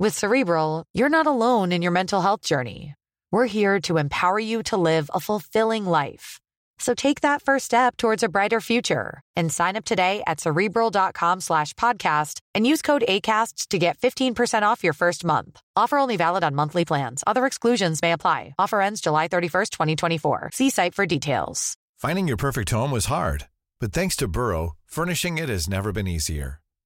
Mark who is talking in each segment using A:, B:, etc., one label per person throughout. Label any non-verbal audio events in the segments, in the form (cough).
A: With Cerebral, you're not alone in your mental health journey. We're here to empower you to live a fulfilling life. So take that first step towards a brighter future and sign up today at cerebral.com slash podcast and use code ACAST to get 15% off your first month. Offer only valid on monthly plans. Other exclusions may apply. Offer ends July 31st, 2024. See site for details.
B: Finding your perfect home was hard, but thanks to Burrow, furnishing it has never been easier.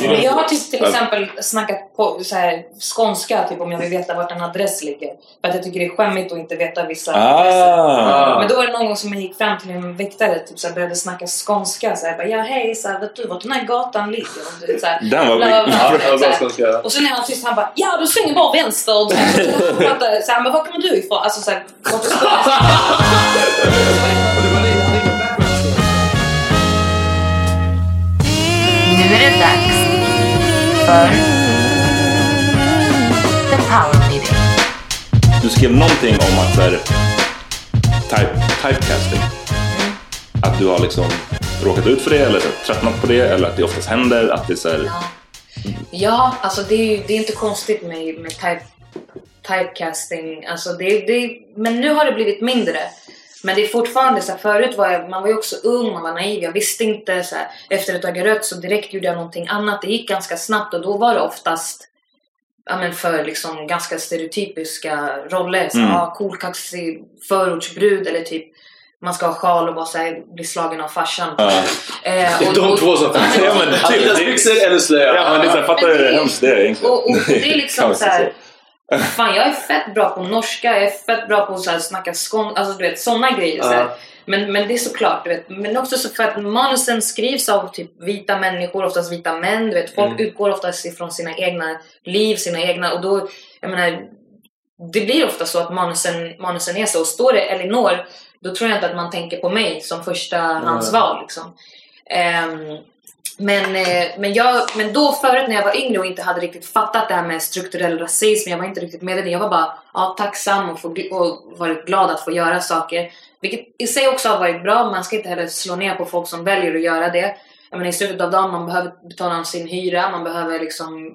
C: Men jag har typ till exempel snackat på så här, skånska typ om jag vill veta vart en adress ligger. För att jag tycker det är skämmigt att inte veta vissa adresser.
D: Ah.
C: Men då var det någon gång som jag gick fram till en väktare typ så här, började snacka skånska. Så här, bara, ja hej, så här, vet du vart den här gatan ligger? Och, du vet, så här,
D: Den var bra skånska.
C: Och sen när han tyst han bara ja du svänger bara vänster. Och så här, (laughs) så här, men var kommer du ifrån? Alltså så här. (laughs)
A: Nu är det dags för The Power Meeting.
D: Du skrev någonting om att så här, type, typecasting. Att du har liksom råkat ut för det eller så här, tröttnat på det eller att det oftast händer. Att det är så här,
C: Ja, alltså det är, det är inte konstigt med, med type, typecasting. Alltså det, det, men nu har det blivit mindre. Men det är fortfarande så här, förut var jag, man var ju också ung, man var naiv, jag visste inte. Så här, efter ett öga rött så direkt gjorde jag någonting annat. Det gick ganska snabbt och då var det oftast ja, men för liksom ganska stereotypiska roller. Så,
D: Mm.
C: ja, cool, kaxig förortsbrud eller typ man ska ha sjal och bara så här, bli slagen av farsan.
D: Ja.
C: Eh, och- (laughs)
E: de
C: och-
E: två som finns.
D: Ja, men typ,
E: Adidas byxor eller slöja.
D: ja, men det är så här, fattar hur
C: det-
D: hemskt det är egentligen?
C: Och, och, och det är liksom (laughs) så här. Fan jag är fett bra på norska, jag är fett bra på att snacka skån, alltså du vet sådana grejer. Så.
E: Ja.
C: Men, men det är såklart, du vet. Men också så för att manusen skrivs av typ vita människor, oftast vita män. Du vet, folk
E: Mm.
C: utgår oftast ifrån sina egna liv, sina egna... Och då, jag menar, det blir ofta så att manusen, manusen är så. Och står det Elinor, då tror jag inte att man tänker på mig som första handsval. Liksom. Ehm, men, eh, men, jag, men då förut när jag var yngre och inte hade riktigt fattat det här med strukturell rasism, jag var inte riktigt medveten. Jag var bara ja, tacksam och, få, och varit glad att få göra saker. Vilket i sig också har varit bra. Man ska inte heller slå ner på folk som väljer att göra det. Jag menar, I slutet av dagen man behöver betala sin hyra, man behöver liksom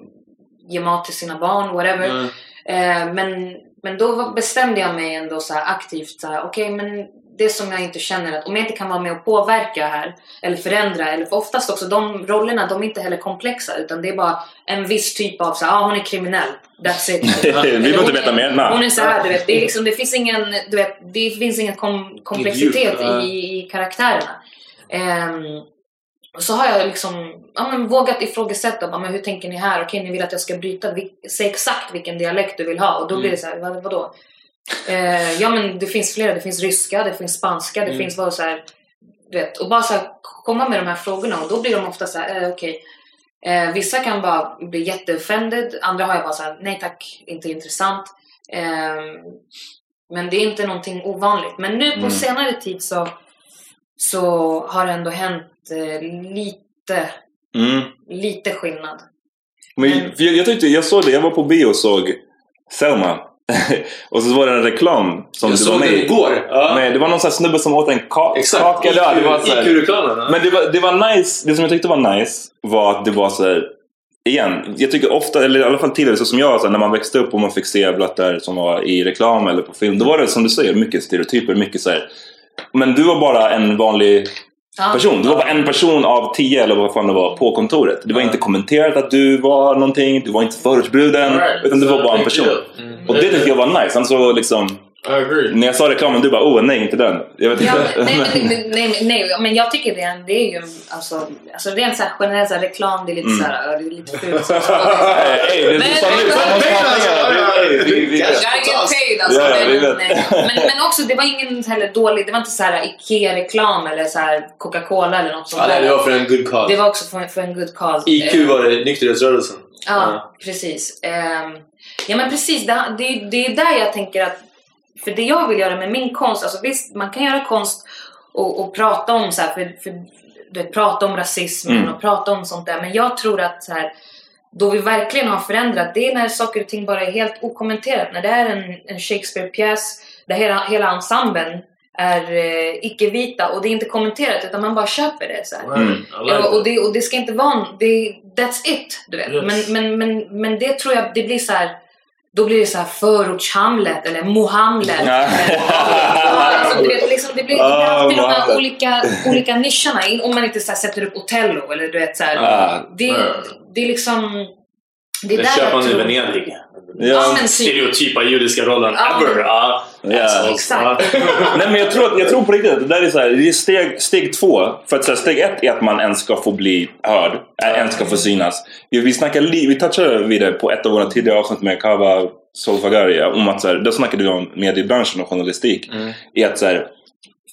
C: ge mat till sina barn, whatever.
E: Mm.
C: Eh, men, men då bestämde jag mig ändå så aktivt, så här, okej men det som jag inte känner att om jag inte kan vara med och påverka här eller förändra eller för oftast också de rollerna de är inte heller komplexa utan det är bara en viss typ av så ah, hon är kriminell. That's it. (laughs)
D: Vi behöver inte veta mer. Nej.
C: Hon är så här, du vet, det, är liksom, det finns ingen, du vet, det finns ingen kom, komplexitet i, i karaktärerna. Och så har jag liksom ja, men vågat ifrågasätta. Bara, men hur tänker ni här? Okej, ni vill att jag ska bryta. Säg exakt vilken dialekt du vill ha. Och då blir det så här, vad, vadå? Eh, ja, men det finns flera. Det finns ryska, det finns spanska, det
E: Mm.
C: finns bara så här, vet, Och bara så här, komma med de här frågorna. Och då blir de ofta så här, eh, okej. Eh, vissa kan bara bli jätteoffended. Andra har jag bara så här, nej tack, inte intressant. Ehm, men det är inte någonting ovanligt. Men nu på
D: Mm.
C: senare tid så, så har det ändå hänt eh, lite,
D: Mm.
C: lite skillnad.
D: Men, för jag, jag, tyckte, jag såg det, jag var på bio och såg Selma. (laughs) och så var det en reklam som
F: Jag
D: du var
F: såg
D: med
F: den
D: i.
F: igår. Ja.
D: Nej, det var någon sån här snubbe som åt en ka-
F: Exakt.
D: kaka. Ja, här-
F: IQ-reklamen. ja.
D: Men det var, det var nice. Det som jag tyckte var nice var att det var så här, Igen, jag tycker ofta, eller i alla fall tidigare så som jag, så här, när man växte upp och man fick se blattar som var i reklam eller på film. Då var det som du säger, mycket stereotyper, mycket så här. Men du var bara en vanlig. Person. Du var bara en person av tio eller vad fan det var på kontoret. Det var inte kommenterat att du var någonting, du var inte förortsbruden.
E: Right.
D: Utan du var bara en person.
E: deal.
D: Och det tyckte jag var nice. Han så liksom. När jag sa reklamen, du bara oh nej inte den. Jag vet
C: Ja,
D: inte.
C: nej, men, (laughs) nej, nej, nej, men jag tycker det är, det är ju alltså, alltså det är en så här generell så här, reklam, det är lite
D: Mm.
C: så här, ja, det är lite fult. (laughs) så-
D: Ey, det är
C: Men-
D: som nu, så måste man ha pengar.
C: Paid alltså.
D: Ja,
C: men, men, men också, det var ingen heller dålig, det var inte så här IKEA-reklam eller så här Coca-Cola eller något sånt
F: Ja, nej, det var för en good cause.
C: Det var också för, för en good cause.
F: IQ var det nykterhetsrörelsen.
C: Ja, precis. Ehm, ja men precis, det, det, det är där jag tänker att för det jag vill göra med min konst, alltså visst man kan göra konst och, och prata om så här, för, för du vet, prata om rasismen
D: Mm.
C: och prata om sånt där men jag tror att så här, då vi verkligen har förändrat det är när saker och ting bara är helt okommenterat. När det är en, en Shakespeare-pjäs där hela, hela ensemblen är eh, icke-vita och det är inte kommenterat utan man bara köper det. Så.
D: Mm.
E: Like
C: och,
E: that.
C: det, och det ska inte vara det, That's it! Du vet.
E: Yes.
C: Men, men, men, men det tror jag, det blir så här. Då blir det så här förorts-Hamlet eller Mohamlet.
D: Ja.
C: Ja, alltså, du vet, liksom, det blir,
D: Ah,
C: alltid de här
D: Mohammed.
C: olika, olika nischerna. Om man inte så här, sätter upp Otello eller du vet så här,
D: Ah.
C: det, det är liksom... Det är
F: Den
C: där jag
F: köpande i. Venedig.
C: Ja, men typ.
F: Stereotypa judiska rollen
C: Ja.
F: ever. Ja.
D: Ja.
C: Exakt.
D: Nej men jag tror, jag tror på riktigt att det där är, så här, det är steg, steg två. För att så här, steg ett är att man ens ska få bli hörd. äh, Ens ska få synas. Vi, vi, snackar, li- vi touchade vid det på ett av våra tidigare avsnitt med Kava Solfagari. Om att så här, då snackade vi om mediebranschen och journalistik. I att så här,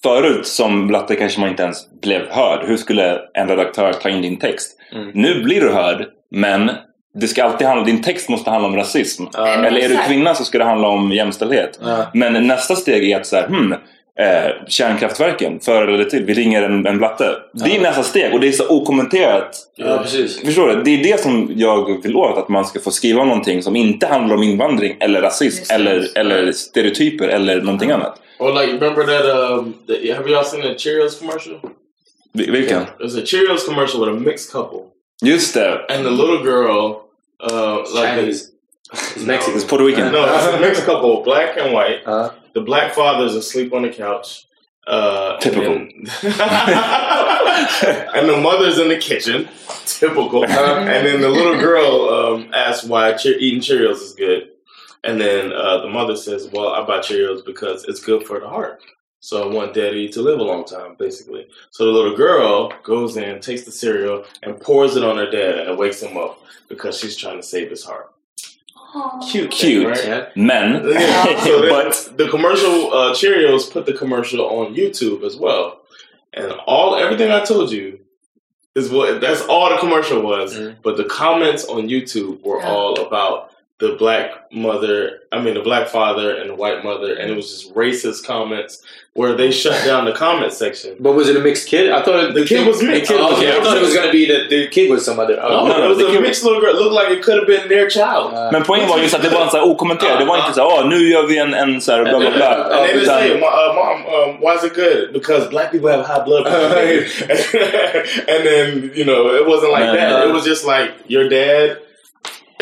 D: förut som blatte kanske man inte ens blev hörd. Hur skulle en redaktör ta in din text? Nu blir du hörd, men det ska alltid handla, din text måste handla om rasism.
C: men
D: Eller är du kvinna så ska det handla om jämställdhet. Men nästa steg är att så här, hmm, eh, kärnkraftverken, för eller till, vi ringer en, en blatte. Det är nästa steg och det är så okommenterat.
F: Ja.
D: Förstår du? Det är det som jag vill åt, att man ska få skriva någonting som inte handlar om invandring eller rasism eller, eller stereotyper eller någonting annat.
E: Or like, remember that? Um, the, have y'all seen the Cheerios commercial?
D: Vil- Vilken?
E: There's a Cheerios commercial with a mixed couple,
D: Just det!
E: and the little girl, uh, like
F: Chinese.
E: It's
F: Mexican.
D: It's Puerto Rican.
E: No, it's a mixed couple, black and white.
F: Uh,
E: The black father is asleep on the couch. Uh, and
D: Typical.
E: then- (laughs) and the mother's in the kitchen. Typical. and then the little girl um, asks why che- eating Cheerios is good. And then uh, the mother says, Well, I buy Cheerios because it's good for the heart. So I want daddy to live a long time, basically. So the little girl goes in, takes the cereal, and pours it on her dad, and it wakes him up because she's trying to save his heart. Cute.
D: Cute.
E: right?
D: Men.
E: Yeah. (laughs) so then
D: but
E: the commercial uh, Cheerios put the commercial on YouTube as well, and all everything I told you is what that's all the commercial was.
F: Mhm.
E: But the comments on YouTube were
C: Yeah.
E: all about the black mother, I mean the black father and the white mother, and it was just racist comments where they shut down the comment section.
F: But was it a mixed kid? I thought it,
E: The kid was mixed.
F: The kid
E: Oh,
F: was,
E: okay.
F: I thought it was gonna be that the kid was some other.
E: No,
F: Oh,
D: no,
E: it was a
D: kid-
E: mixed little girl. It looked like it could have been their child.
F: Uh,
D: Men poängen var just att det var en så här okommenterad. Det var inte så här, "Åh, nu gör vi en, en så här bla bla bla.
E: And they didn't say, uh, "Mom, um, why is it good?" Because black people have high blood pressure. (laughs) and then you know, it wasn't like
D: Man,
E: that.
D: uh,
E: it was just like your dad.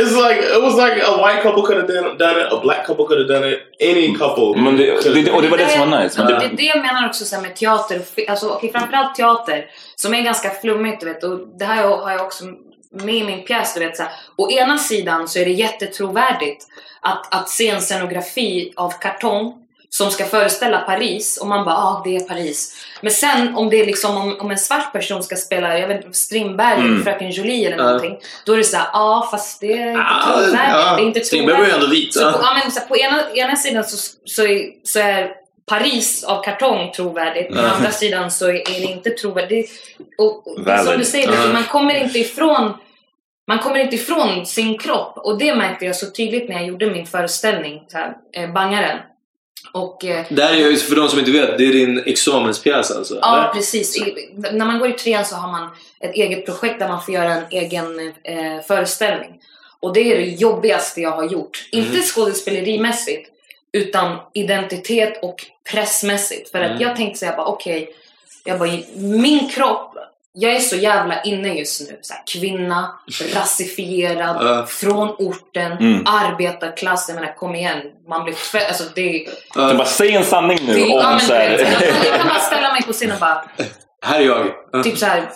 E: It's like it was like a white couple could have done, done it, a black couple could have done it, any couple.
D: Men det,
E: could've
D: det, och det var det som var nice. Men
C: det,
D: det,
C: det, det jag menar också så här med teater, alltså, okej, framförallt teater, som är ganska flummigt. Du vet, och det här har jag också med i min pjäs. Du vet, så här. Å ena sidan så är det jättetrovärdigt att, att se en scenografi av kartong som ska föreställa Paris och man bara ah det är Paris. Men sen om det är liksom om, om en svart person ska spela jag vet inte, Strindberg eller
D: Mm.
C: Fröken Julie eller
F: Ja.
C: någonting. Då är det så här, ja ah, fast det är inte
F: Ah,
C: trovärdigt.
F: ja.
C: Det är inte
F: Strindberg var ju ändå vit.
C: Så på, ja, men, så här, på ena, ena sidan så, så, är, så är Paris av kartong trovärdigt. På andra sidan så är det inte trovärdigt. Och, och som du säger,
F: Ja.
C: man kommer inte ifrån man kommer inte ifrån sin kropp. Och det märkte jag så tydligt när jag gjorde min föreställning, här, eh, Bangaren. Och, eh,
F: Det här är ju, för de som inte vet, det är din examenspjäs alltså?
C: Ja,
F: eller?
C: precis. I, när man går i trean så har man ett eget projekt där man får göra en egen eh, föreställning. Och det är det jobbigaste jag har gjort. Inte skådespelerimässigt, utan identitet och pressmässigt. För att jag tänkte säga bara okej, jag bara min kropp, jag är så jävla inne just nu. Så här, kvinna, rasifierad,
E: Ja.
C: från orten,
D: Mm.
C: arbetarklass. Jag menar kom igen, man blir fe- alltså det,
E: Ja,
D: Så bara säg en sanning nu
C: det ja,
D: om
C: men,
D: så här.
C: jag, kan, bara (laughs) ställa mig på scenen och bara
E: här är jag. Ja.
C: typ så här.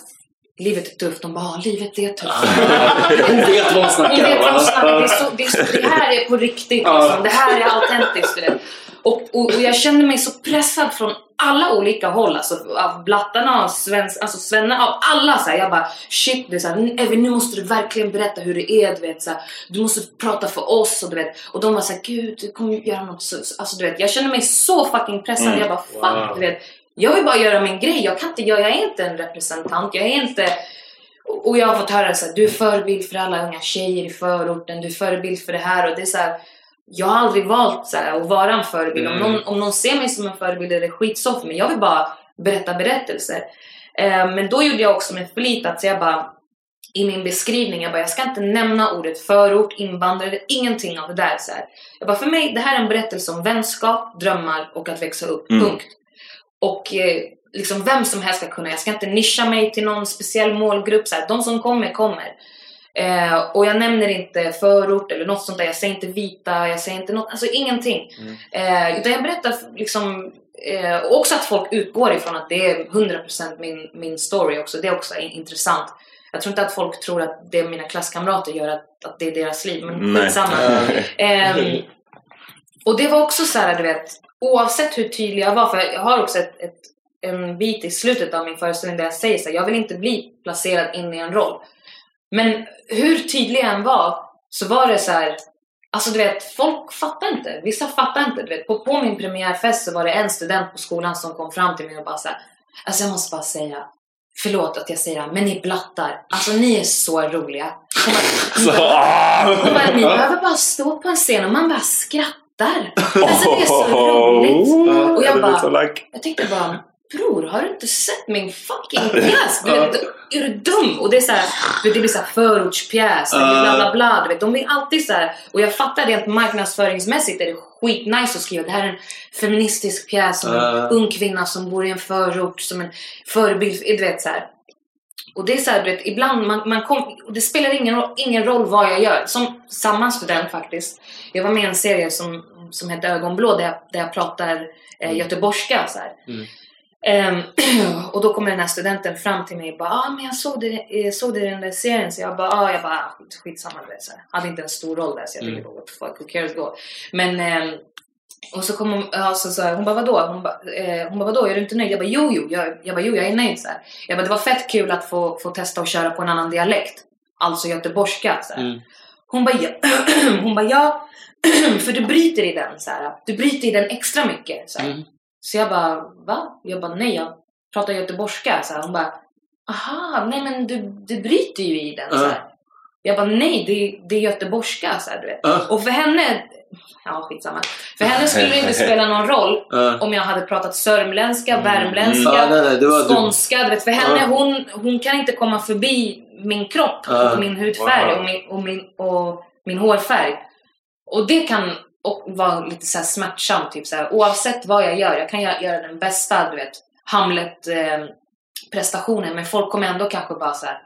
C: Livet är tufft. De bara, "Ah, livet är tufft. (laughs)
E: Hon vet vad hon snackar.
C: Det, är
E: om.
C: så, det, är så, det här är på riktigt.
E: Ja.
C: Liksom. Det här är autentiskt. Och, och, och jag kände mig så pressad från alla olika håll. Alltså, av blattarna, av svens, alltså svennarna, av alla. Så här. Jag bara shit, det är så här, Evy, nu måste du verkligen berätta hur det är. Du, vet, så här. du måste prata för oss. Och, du vet. och de var så här, gud du kommer göra något så, så- alltså, du vet, Jag kände mig så fucking pressad.
D: Mm.
C: Jag bara fuck,
G: Wow.
C: du vet. Jag vill bara göra min grej. Jag, kan inte, jag, jag är inte en representant. Jag är inte... Och och jag har fått höra så här, du är förebild för alla unga tjejer i förorten, du är förebild för det här och det är så här, Jag har aldrig valt så här, att vara en förebild. Om,
E: Mm.
C: någon, om någon ser mig som en förebild är det skitsoft men jag vill bara berätta berättelser. Eh, men då gjorde jag också med flit att jag bara i min beskrivning, jag bara jag ska inte nämna ordet förort, invandrare, ingenting av det där. Så här. Jag bara för mig, det här är en berättelse om vänskap, drömmar och att växa upp.
D: Mm.
C: Punkt. Och eh, liksom vem som helst ska kunna. Jag ska inte nischa mig till någon speciell målgrupp. Så här, de som kommer, kommer. Eh, och jag nämner inte förort eller något sånt där. Jag säger inte vita, jag säger inte något, alltså ingenting. Eh, utan jag berättar liksom eh, också att folk utgår ifrån att det är 100% min, min story också. Det är också in- intressant. Jag tror inte att folk tror att det mina klasskamrater gör, att, att det är deras liv. Men skitsamma. (laughs) Ehm, och det var också så här, du vet, oavsett hur tydlig jag var, för jag har också ett, ett, en bit i slutet av min föreställning där jag säger så här, jag vill inte bli placerad in i en roll. Men hur tydlig än var, så var det så här, alltså du vet, folk fattar inte. Vissa fattar inte. Du vet, på, på min premiärfest så var det en student på skolan som kom fram till mig och bara så här, alltså jag måste bara säga, förlåt att jag säger det här, men ni blattar, alltså ni är så roliga. Hon bara, (laughs)
D: ah!
C: hon bara, ni (laughs) behöver bara stå på en scen och man bara skrattar. Alltså det är så (laughs) roligt. Och jag bara- Jag tänkte bara, bror har du inte sett min fucking (laughs) pjäs? Du vet, är du dum? Och det är så här, det blir så här förortspjäs, eller bla bla bla. Du vet, de är alltid så här, och jag fattar rent marknadsföringsmässigt är det skitnice att skriva det här är en feministisk pjäs om en
E: Ah.
C: ung kvinna som bor i en förort som en förebild. Du vet så här. Och det är så här, du vet, ibland man, man kom, det spelar ingen, roll- ingen roll vad jag gör. Som samma student faktiskt. Jag var med i en serie som, som hette Ögonblå där jag, där jag pratar eh, göteborgska. Så.
E: Mm.
C: Ehm, (clears throat) och då kommer den här studenten fram till mig och bara ah, men jag såg det, jag såg det i den där serien. Så jag bara, ah, jag bara skit, skitsamma. du vet, Så. Hade inte en stor roll där så jag tänkte
E: Mm.
C: bara what the fuck, who cares go. Men ehm, och så kom hon, ja, så, så, här, hon bara vadå? Hon bara, eh, hon bara vadå? Är du inte nöjd? Jag bara jo, jo. Jag, jag bara jo, jag är nöjd. Så här. Jag bara det var fett kul att få, få testa att köra på en annan dialekt. Alltså göteborgska. Så här.
E: Mm.
C: Hon bara ja. (clears throat) hon bara ja. (clears throat) För du bryter i den. Så här. Du bryter i den extra mycket. Så, här.
E: Mm.
C: Så jag bara va? Jag bara nej, jag pratar göteborgska. Så här. Hon bara aha, nej men du, du bryter ju i den. Så här. Jag bara nej, det, det är göteborgska. Så här, du vet.
E: Ja.
C: Och för henne, ja skitsamma. För henne skulle det inte spela någon roll (laughs)
E: Ja.
C: om jag hade pratat sörmländska,
D: Mm.
C: värmländska,
E: nej, det var du.
C: skånska. Du vet, för henne, hon, hon kan inte komma förbi min kropp och min hudfärg och, min, och, min, och min hårfärg. Och det kan och vara lite så här smärtsamt. Typ så här, oavsett vad jag gör, jag kan göra, göra den bästa du vet, Hamlet-prestationen men folk kommer ändå kanske bara så här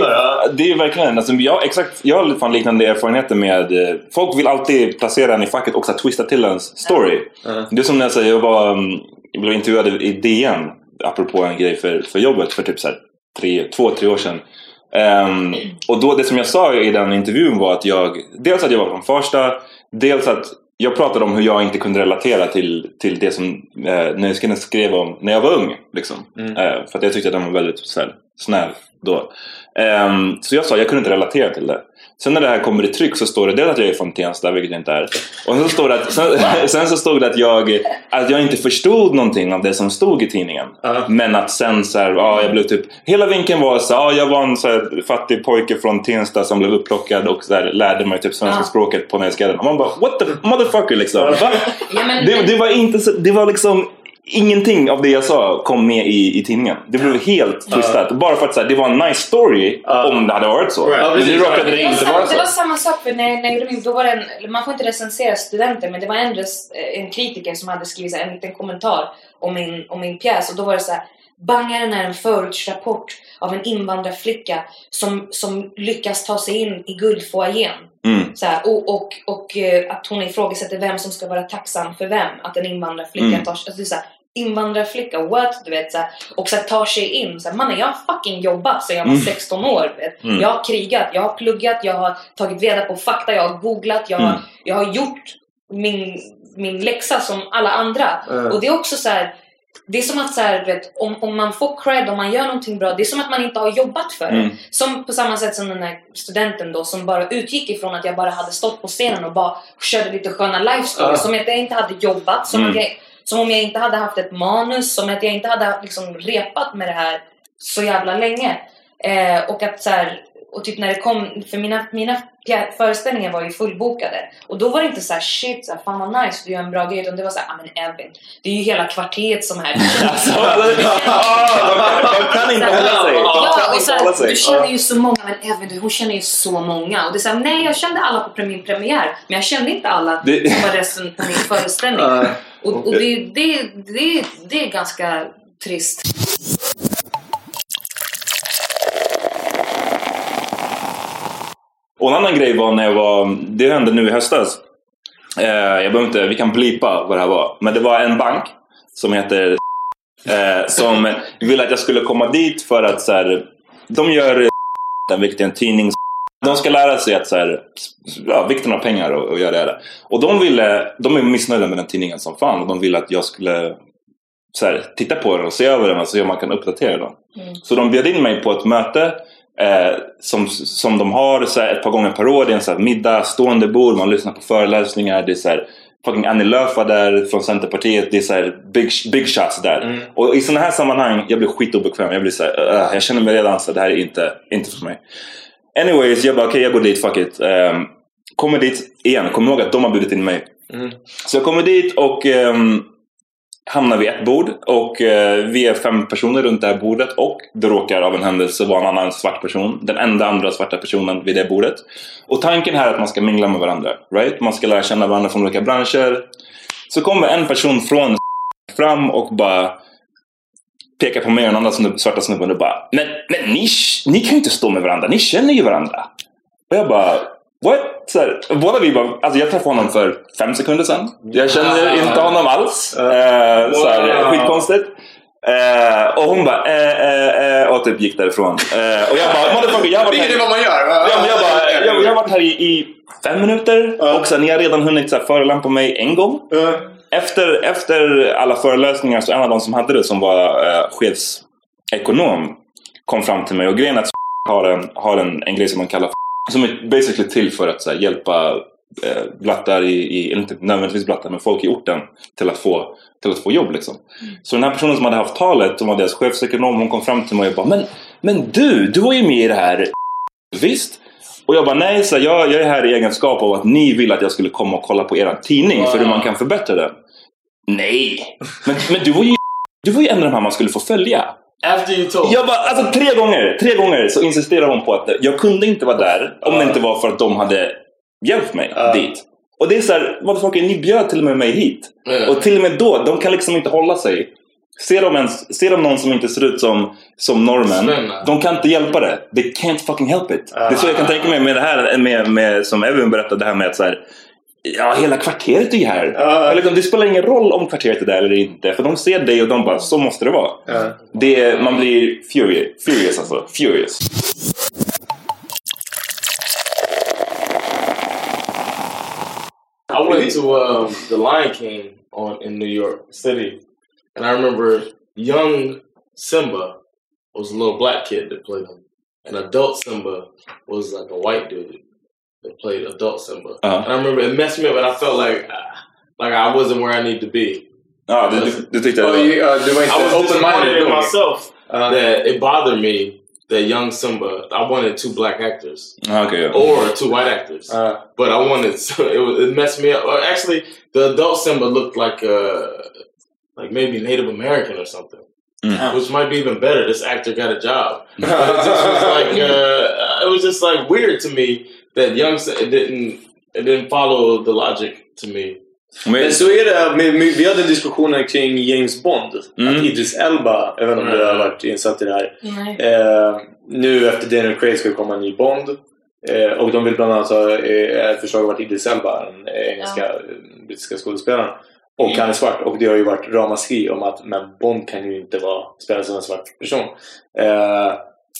E: ja,
D: det-
E: är
D: verkligen, alltså, jag, exakt, jag har fan liknande erfarenheter med, eh, folk vill alltid placera en i facket och så här twista till ens story.
E: Ja.
D: Det är som när jag säger, jag, var, mm, jag blev intervjuad i DN, apropå en grej för, för jobbet för typ så här tre, två, tre år sedan. Ehm, och då det som jag sa i den intervjun var att jag, dels att jag var från Farsta, dels att jag pratade om hur jag inte kunde relatera till, till det som eh, Nöjesguiden skrev om när jag var ung. Liksom.
E: Mm.
D: Eh, för att jag tyckte att den var väldigt så här, snäll då. Ehm, så jag sa jag kunde inte relatera till det. Sen när det här kommer i tryck så står det dels att jag är från Tensta, vilket jag inte är. Och sen så, står det att, sen, (laughs) sen så stod det att jag, att jag inte förstod någonting av det som stod i tidningen.
E: Ja.
D: Men att sen så här, ja, jag blev typ... Hela vinkeln var så ja, jag var en så här, fattig pojke från Tensta som blev upplockad och så här, lärde mig typ svenska
C: Ja.
D: språket på Nöjesguiden. Och man bara what the motherfucker liksom. Va?
C: Ja, men,
D: Det, det var inte så, det var liksom Ingenting av det jag sa kom med i, i tidningen. Det blev helt twistat. Bara för att så här, det var en nice story om det hade varit så.
G: Right.
D: Men nu råkade det inte
C: samma,
D: vara
C: det var
D: så.
C: samma sak för när, när jag gjorde min, då var det en, man får inte recensera studenter men det var en, en kritiker som hade skrivit så här, en liten kommentar om min, om min pjäs och då var det så här Bangaren är en förortsrapport av en invandrarflicka som, som lyckas ta sig in i guldfoajén.
D: Mm.
C: Så här, och, och, och eh, att hon ifrågasätter vem som ska vara tacksam för vem. Att en invandrarflicka
D: Mm.
C: tar sig... Alltså invandrarflicka, what? Du vet, så här, och så här, tar sig in. Så här, mannen, jag har fucking jobbat sedan jag var
D: Mm.
C: 16 år. Vet.
D: Mm.
C: Jag har krigat, jag har pluggat, jag har tagit reda på fakta, jag har googlat, jag, har,
D: Mm.
C: jag har gjort min, min läxa som alla andra.
E: Mm.
C: Och det är också så här. Det är som att så här, vet, om, om man får cred, om man gör någonting bra, det är som att man inte har jobbat för det.
D: Mm.
C: Som på samma sätt som den här studenten då som bara utgick ifrån att jag bara hade stått på scenen och bara körde lite sköna life stories.
E: Ja.
C: Som att jag inte hade jobbat, som,
D: Mm.
C: att jag, som om jag inte hade haft ett manus, som att jag inte hade liksom repat med det här så jävla länge. Eh, och att så här, och typ när det kom, för mina, mina föreställningar var ju fullbokade. Och då var det inte så här shit, så här, fan vad nice, du gör en bra grej. Utan det var så här, ah men Evin, det är ju hela kvarteret som är (laughs)
D: ah, de, kan inte hålla sig.
C: Ja, och så här, du känner ju så många, men du, hon känner ju så många. Och det är så här, nej jag kände alla på min premiär, men jag kände inte alla var resten på min föreställning. (laughs) Och och det, det, det, det är ganska trist.
D: Och en annan grej var när jag var, det hände nu i höstas. Eh, jag behöver inte, vi kan blipa vad det här var. Men det var en bank som heter eh, som ville att jag skulle komma dit för att så här, de gör den vilket är en tidning. De ska lära sig att så här, ja, vikten av pengar och, och göra det. Och de ville, de är missnöjda med den tidningen som fan och de ville att jag skulle så här, titta på den och se över den och se om man kan uppdatera den.
C: Mm.
D: Så de bjöd in mig på ett möte eh, som, som de har så här, ett par gånger per år. Det är en så här, middag, stående bord, man lyssnar på föreläsningar. Det är så här, fucking Annie Lööf var där från Centerpartiet. Det är så här, big, big shots där.
E: Mm.
D: Och i sådana här sammanhang, jag blir skitobekväm. Jag blir så här, "Ugh", jag känner mig redan så här, det här är inte, inte för mig. Anyways, jag bara okej, jag går dit, fuck it. Um, kommer dit igen, kommer ihåg att de har bjudit in mig.
E: Mm.
D: Så jag kommer dit och um, hamnar vid ett bord och eh, vi är fem personer runt det här bordet och det råkar av en händelse vara en annan svart person. Den enda andra svarta personen vid det bordet. Och tanken här är att man ska mingla med varandra. Right? Man ska lära känna varandra från olika branscher. Så kommer en person från fram och bara pekar på mig och den andra snubb, svarta snubben och bara Men, men ni, ni kan ju inte stå med varandra, ni känner ju varandra. Och jag bara What? Så här, båda vi bara, alltså jag träffade honom för fem sekunder sedan. Jag känner inte honom alls. Eh, så här,
E: Wow.
D: skitkonstigt. Eh, och hon bara eh, eh, eh, och typ gick därifrån. Eh, och jag bara, motherfucker, jag har varit
E: Det är
D: här,
E: vad man gör.
D: ja, men jag, bara, jag, jag har varit här i, i fem minuter och sen ni har redan hunnit så här, förolämpa mig en gång. Efter, efter alla föreläsningar så en av de som hade det som var eh, chefsekonom kom fram till mig och grejen att (laughs) har en, har en, en grej som man kallar (laughs) som är basically till för att här, hjälpa eh, blattar i, i, inte nödvändigtvis blattar, men folk i orten till att få, till att få jobb liksom. Så den här personen som hade haft talet, som var deras chefsekonom, hon kom fram till mig och bara Men, men du, du var ju med i det här (laughs) Visst? Och jag bara nej, så jag, jag är här i egenskap av att ni vill att jag skulle komma och kolla på er tidning för hur man kan förbättra den. Nej! Men, men du var ju du var ju en av de här man skulle få följa.
E: After you told.
D: Jag bara, alltså tre gånger, tre gånger så insisterade hon på att jag kunde inte vara där om det inte var för att de hade hjälpt mig
E: Ja.
D: dit. Och det är såhär, motherfucker, ni bjöd till och med mig hit.
E: Ja.
D: Och till och med då, de kan liksom inte hålla sig. Ser de, ens, ser de någon som inte ser ut som, som normen, de kan inte hjälpa det. They can't fucking help it. Det är så jag kan tänka mig med det här, med, med, som Evin berättade, det här med att så här, Ja, hela kvarteret är här.
E: Ja.
D: Eller, det spelar ingen roll om kvarteret är där eller inte. För de ser dig och de bara, så måste det vara.
E: Ja.
D: Det, man blir furious. Furious alltså. Furious.
E: I went to um, the Lion King on in New York City, and I remember young Simba was a little black kid that played him, and adult Simba was like a white dude that played adult Simba.
D: Uh-huh.
E: And I remember it messed me up, and I felt like ah, like I wasn't where I need to be.
D: Ja, du, du, du tyckte
F: Oh,
D: det
F: you,
D: var...
F: uh, du var inte
E: I was
F: open-minded
E: disappointed in myself
F: Uh,
E: that it bothered me that young Simba. I wanted two black actors
D: Ja, okej, ja.
E: or two white actors.
F: uh,
E: but I wanted (laughs) it, it messed me up. Actually, the adult Simba looked like a like maybe Native American or something.
D: Mm.
E: Which might be even better. This actor got a job. (laughs) But it just was like (laughs) uh, it was just like weird to me that young it didn't it didn't follow the logic to me.
D: Men,
F: Men så är det, med, med, vi hade diskussioner kring James Bond.
D: Mm.
F: Att Idris Elba, jag vet inte om du har varit insatt i det här. Eh, nu efter Daniel Craig ska det komma en ny Bond. Eh, och de vill bland annat ha eh, ett förslag om att Idris Elba, den engelska, eh, brittiska skådespelaren. Och han är svart. Och det har ju varit ramaskri om att men Bond kan ju inte vara spelad som en svart person. Eh,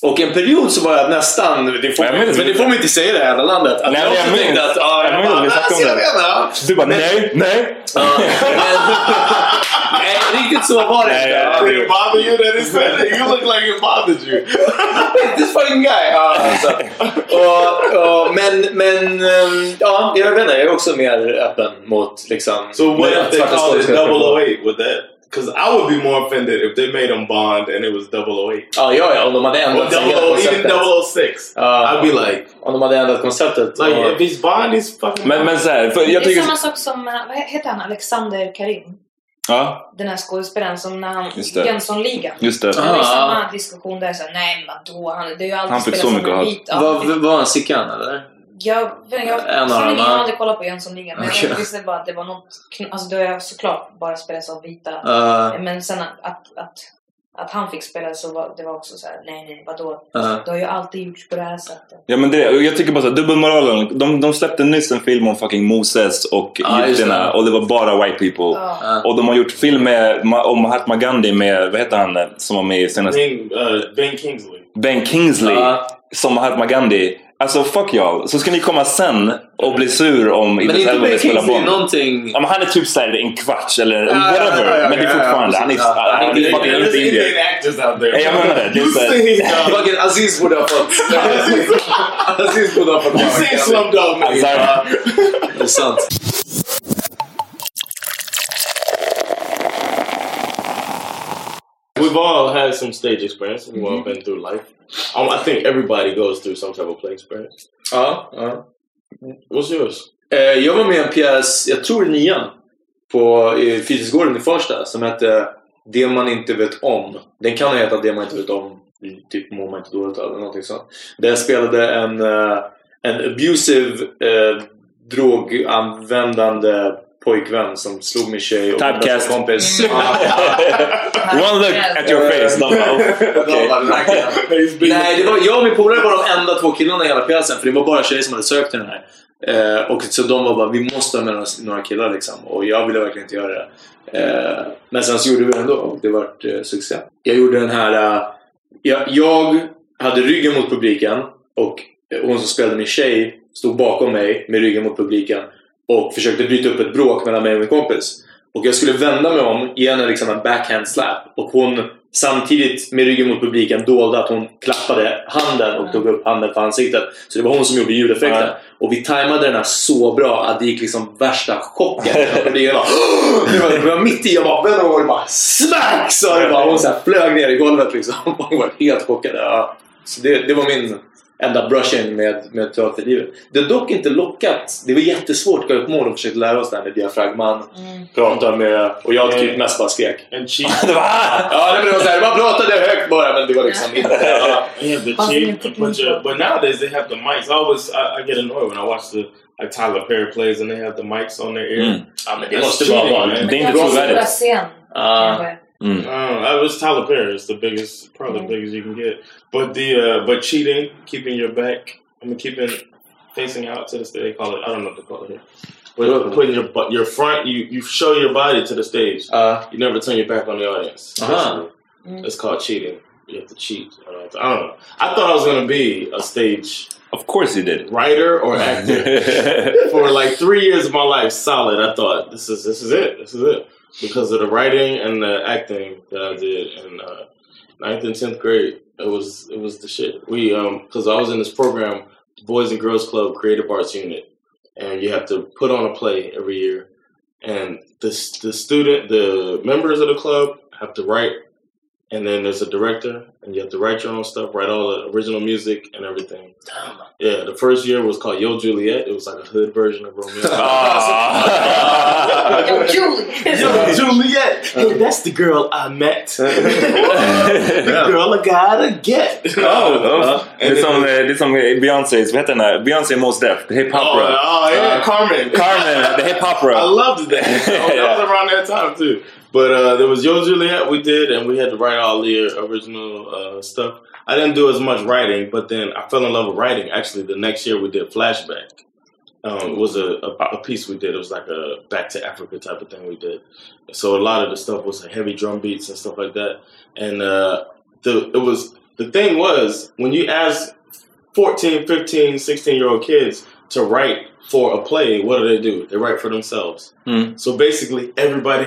F: och en period så var jag nästan, det får,
D: minns-
F: men det får man inte säga i det här jävla landet. Att
D: Nej,
F: jag
D: men
F: också
D: minns-
F: tänkte att, ja,
D: jag
F: jag
D: minns
F: bara,
D: att vi snackade om
F: "Alltså,
D: det."
F: menar."
D: du bara nej, nej!
F: Men, nej, riktigt så var det
D: Nej,
F: inte.
E: Did it bother you that he said it? You look like it bothered you. (laughs)
F: This fucking guy! Ja, alltså. och, och, men, men ehm, ja, jag vet inte. Jag är också mer öppen mot liksom...
E: So what if they called it
F: skådespelare.
E: 008 with that? Because I would be more offended if they made him Bond and it was 008.
F: Ja, ja, ja. Om de hade ändrat
E: 00, even
F: konceptet.
E: 006.
F: Ja.
E: I'd be like,
F: Om de hade ändrat konceptet.
E: like
F: och-
E: if he's Bond, he's fucking
D: Men, men så här, för jag
C: Det är
D: tycker...
C: samma sak som, eh, vad heter han, Alexander Karim?
D: Ja,
C: Den här skådespelaren som när han,
D: Just det.
C: Jönssonligan.
D: just det.
C: Det var ju
F: Ah.
C: samma diskussion där, så här, nej men vadå, han, det är ju alltid
D: Han fick så mycket
C: en
D: hat.
C: Ja,
F: Var, var han Sickan eller?
C: Jag, jag, jag,
F: En av dem,
C: jag har aldrig kollat på Jönssonligan men
F: Okej.
C: jag visste bara att det var något, alltså det har jag såklart bara spelat av vita.
F: Uh,
C: Men sen att, att, att, att han fick spela så var det var också så här, nej nej vadå?
F: uh.
C: Det har ju alltid gjorts på det här sättet.
D: Ja men det, jag tycker bara såhär, dubbelmoralen. De, de släppte nyss en film om fucking Moses och
F: just
D: egyptierna och det var bara white people.
C: Ja.
D: Och de har gjort film med, om Mahatma Gandhi med, vad heter han som var med i senaste?
E: Ben, uh, ben Kingsley.
D: Ben Kingsley
F: Ja.
D: som Mahatma Gandhi. Alltså fuck y'all. Så ska ni komma sen och bli sur om Idris Elba vill spela Bond.
F: någonting...
D: Ja, men han är typ såhär en kvarts eller
F: Ja, ja,
D: whatever.
F: ja, ja,
D: men det är
F: ja, ja,
D: fortfarande, han är,
F: precis. Ja,
D: han är
F: det är-
D: fucking inte indier.
E: Indian actors out there.
D: Nej, jag menar det.
E: Uh,
F: Fucking Aziz borde ha fått... Aziz borde ha fått...
E: you seen Slumdog
F: Det är sant.
E: We've all had some stage experience. We've all been through life. I think everybody goes through some type of play experience.
F: Ja, ja.
E: What's yours?
F: Eh, jag var med i en pjäs, jag tror nian, på i Fyrisgården i Farsta som hette Det man inte vet om. Den kan ha hetat Det man inte vet om, typ Mår man inte dåligt eller någonting sånt. Där jag spelade en, eh, en abusive, eh, droganvändande pojkvän som slog min tjej och min bästa kompis. (laughs)
D: One look at your face. (laughs)
F: Nej, det var, jag och min polare var de enda två killarna i hela pjäsen för det var bara tjejer som hade sökt till den här. Eh, och så de var bara, vi måste ha med oss några killar liksom. Och jag ville verkligen inte göra det. Eh, men sen så gjorde vi det ändå och det vart eh, succé. Jag gjorde den här... Eh, jag, jag hade ryggen mot publiken och hon som spelade min tjej stod bakom mig med ryggen mot publiken och försökte bryta upp ett bråk mellan mig och min kompis. Och jag skulle vända mig om, ge henne liksom en backhand slap och hon samtidigt med ryggen mot publiken dolde att hon klappade handen och tog upp handen på ansiktet. Så det var hon som gjorde ljudeffekten.
D: Ja.
F: Och vi tajmade den här så bra att det gick liksom värsta chocken. (laughs) (gasps) Det, var, det, var, mitt i, jag bara vände mig och det bara smack! Så det bara, hon så flög ner i golvet liksom. (laughs) Hon var helt chockad. Ja. Så det, det var min enda brush-in med, med teaterlivet. Det har dock inte lockat. Det var jättesvårt att gå upp mål och försöka lära oss det här med diafragman. Prata med... Och jag typ mest bara skrek.
E: And cheat. (laughs)
D: Det var
F: Ja, det var såhär, man pratade högt bara men det var liksom inte... Ja. (laughs)
E: Yeah, the But, uh, but nowadays they have the mics. I always I, I get annoyed when I watch the like Tyler Perry plays and they have the mics on their ear.
D: Mm.
E: I mean,
F: Det
E: that's
F: måste vara vanligt.
E: man.
D: Det är inte trovärdigt.
C: Scen.
F: Ja.
D: Mm.
E: Uh, it was Tyler Perry. It's the biggest, probably the biggest you can get. But the uh, but cheating, keeping your back, I mean, keeping facing out to the stage. They call it. I don't know what they call it here. But putting your bu- your front, you you show your body to the stage.
F: Ja.
E: You never turn your back on the audience.
F: Uh-huh.
E: basically. It's called cheating. You have to cheat. I don't know. I don't know. I thought I was gonna be a stage
D: Of course he did.
E: writer or actor (laughs) for like three years of my life. Solid. I thought this is this is it. This is it because of the writing and the acting that I did in uh, ninth and tenth grade. It was it was the shit. We um because I was in this program, Boys and Girls Club Creative Arts Unit, and you have to put on a play every year, and the the student the members of the club have to write and then there's a director, and you have to write your own stuff, write all the original music and everything. Yeah, the first year was called Yo Juliet. It was like a hood version of Romeo. (laughs)
D: Ah.
C: Yo, (laughs) Julie!
E: Yo Juliet, hey, that's the girl I met. (laughs) the girl I gotta get.
D: Oh, det, är som, det är som Beyoncé's, vad heter den där? Beyoncé Most Def, The Hip
E: Oh,
D: Opera.
E: oh, yeah, uh, Carmen.
D: Carmen, The Hip
E: hop
D: rap I
E: loved that. that was around that time too. But uh, there was Yo Juliet we did, and we had to write all the original uh, stuff. I didn't do as much writing, but then I fell in love with writing. Actually, the next year we did Flashback. Um, it was a, a, a piece we did. It was like a back to Africa type of thing we did. So a lot of the stuff was heavy drum beats and stuff like that. And uh, the it was the thing was when you ask 14, 15, 16 year old kids to write for a play, what do they do? They write for themselves.
D: Hmm.
E: So basically, everybody